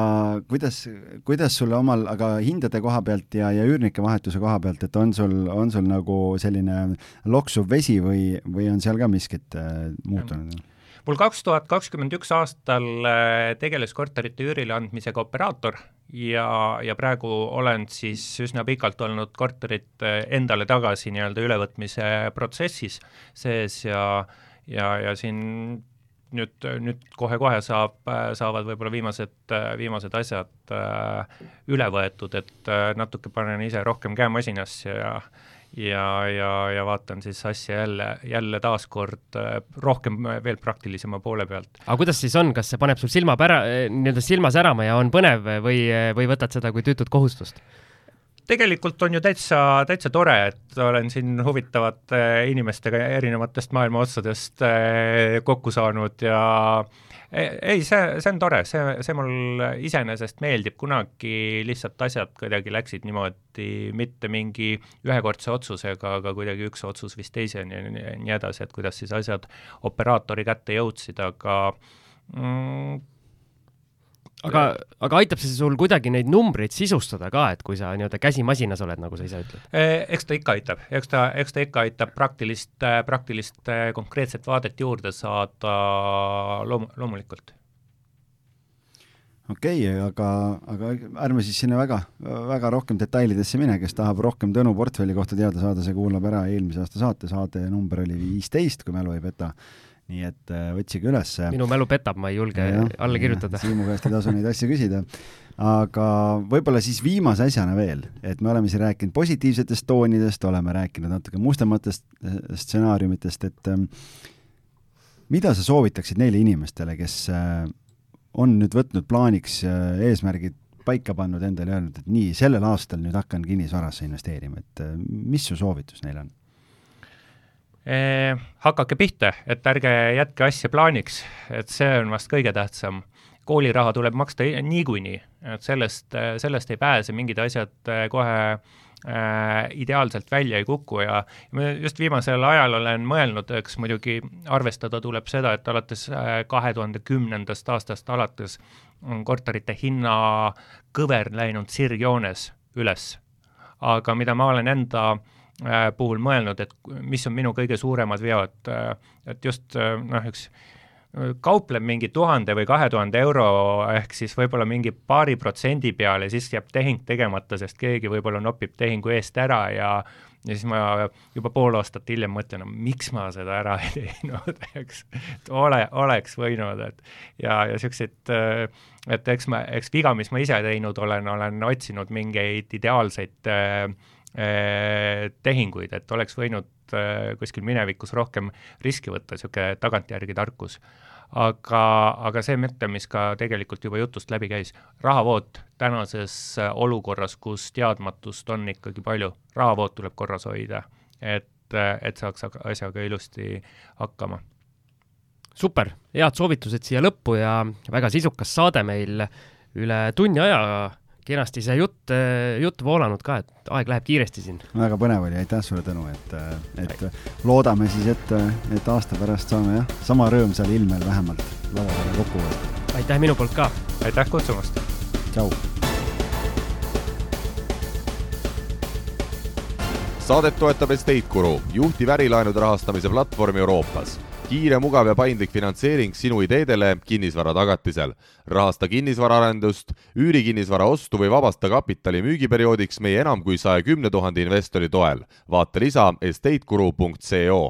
kuidas, kuidas sul omal, aga hindade koha pealt ja, ja üürnike vahetuse koha pealt, et on sul, on sul nagu selline loksuv vesi või, või on seal ka miskit äh, muutunud? Mul kaks tuhat kakskümmend üks aastal äh, tegeles korterite üürile andmisega operaator ja, ja praegu olen siis üsna pikalt olnud korterit endale tagasi nii-öelda ülevõtmise protsessis sees ja ja, ja siin nüüd, nüüd kohe-kohe saab, saavad võib-olla viimased, viimased asjad äh, üle võetud, et äh, natuke panen ise rohkem käe masinasse ja ja, ja, ja vaatan siis asja jälle, jälle taaskord äh, rohkem veel praktilisema poole pealt. aga kuidas siis on, kas see paneb sul silma pära, nii-öelda silma särama ja on põnev või, või võtad seda kui tüütut kohustust? tegelikult on ju täitsa, täitsa tore, et olen siin huvitavate inimestega erinevatest maailma otsadest äh, kokku saanud ja ei, see, see on tore, see, see mul iseenesest meeldib, kunagi lihtsalt asjad kuidagi läksid niimoodi mitte mingi ühekordse otsusega, aga kuidagi üks otsus vist teiseni ja nii, edasi, et kuidas siis asjad operaatori kätte jõudsid, aga mm, aga, aga aitab see sul kuidagi neid numbreid sisustada ka, et kui sa nii-öelda käsimasinas oled, nagu sa ise ütled? Eh, eks ta ikka aitab, eks ta, eks ta ikka aitab praktilist, praktilist konkreetset vaadet juurde saada loom-, loomulikult. Okei okay,, aga, aga ärme siis sinna väga, väga rohkem detailidesse mine, kes tahab rohkem Tõnu portfelli kohta teada saada, see kuulab ära eelmise aasta saate, saate number oli viisteist, kui mälu ei peta nii et äh, otsige üles. minu mälu petab, ma ei julge ja, alla kirjutada. Siimu käest ei tasu neid asju küsida. aga võib-olla siis viimase asjana veel, et me oleme siin rääkinud positiivsetest toonidest, oleme rääkinud natuke mustematest äh, stsenaariumitest, et ähm, mida sa soovitaksid neile inimestele, kes äh, on nüüd võtnud plaaniks eesmärgid paika pannud endale öelnud, et nii, sellel aastal nüüd hakkan kinnisvarasse investeerima, et äh, mis su soovitus neile on? Hakake pihta, et ärge jätke asja plaaniks, et see on vast kõige tähtsam. kooliraha tuleb maksta niikuinii, et sellest, sellest ei pääse, mingid asjad kohe äh, ideaalselt välja ei kuku ja ma just viimasel ajal olen mõelnud, eks muidugi arvestada tuleb seda, et alates kahe tuhande kümnendast aastast alates on korterite hinna kõver läinud sirgjoones üles. aga mida ma olen enda äh, puhul mõelnud, et mis on minu kõige suuremad veod. Äh,, et just äh, noh, üks kaupleb mingi tuhande või kahe tuhande euro ehk siis võib-olla mingi paari protsendi peale, siis jääb tehing tegemata, sest keegi võib-olla nopib tehingu eest ära ja ja siis ma juba pool aastat hiljem mõtlen, miks ma seda ära ei teinud, eks, et ole, oleks võinud, et ja, ja niisuguseid, et eks ma, eks viga, mis ma ise teinud olen, olen otsinud mingeid ideaalseid äh, tehinguid, et oleks võinud äh, kuskil minevikus rohkem riski võtta, niisugune tagantjärgi tarkus. Aga, aga see mõte, mis ka tegelikult juba jutust läbi käis, rahavood tänases äh, olukorras, kus teadmatust on ikkagi palju, rahavood tuleb korras hoida, et, äh, et saaks asjaga ilusti hakkama. Super, head soovitused siia lõppu ja väga sisukas saade meil üle tunni aja kenasti see jutt, jutt voolanud ka, et aeg läheb kiiresti siin. väga põnev oli, aitäh sulle, Tõnu, et, et loodame siis, et, et aasta pärast saame jah, sama rõõm seal ilmel vähemalt lava peale kokku võtta. aitäh minu poolt ka! aitäh kutsumast! tšau! saadet toetab Estate Guru, juhtiv ärilaenude rahastamise platvorm Euroopas kiire, mugav ja paindlik finantseering sinu ideedele kinnisvara tagatisel. rahasta kinnisvaraarendust, üüri kinnisvara ostu või vabasta kapitali müügiperioodiks meie enam kui saja kümne tuhande investori toel. vaata lisa estateguru.co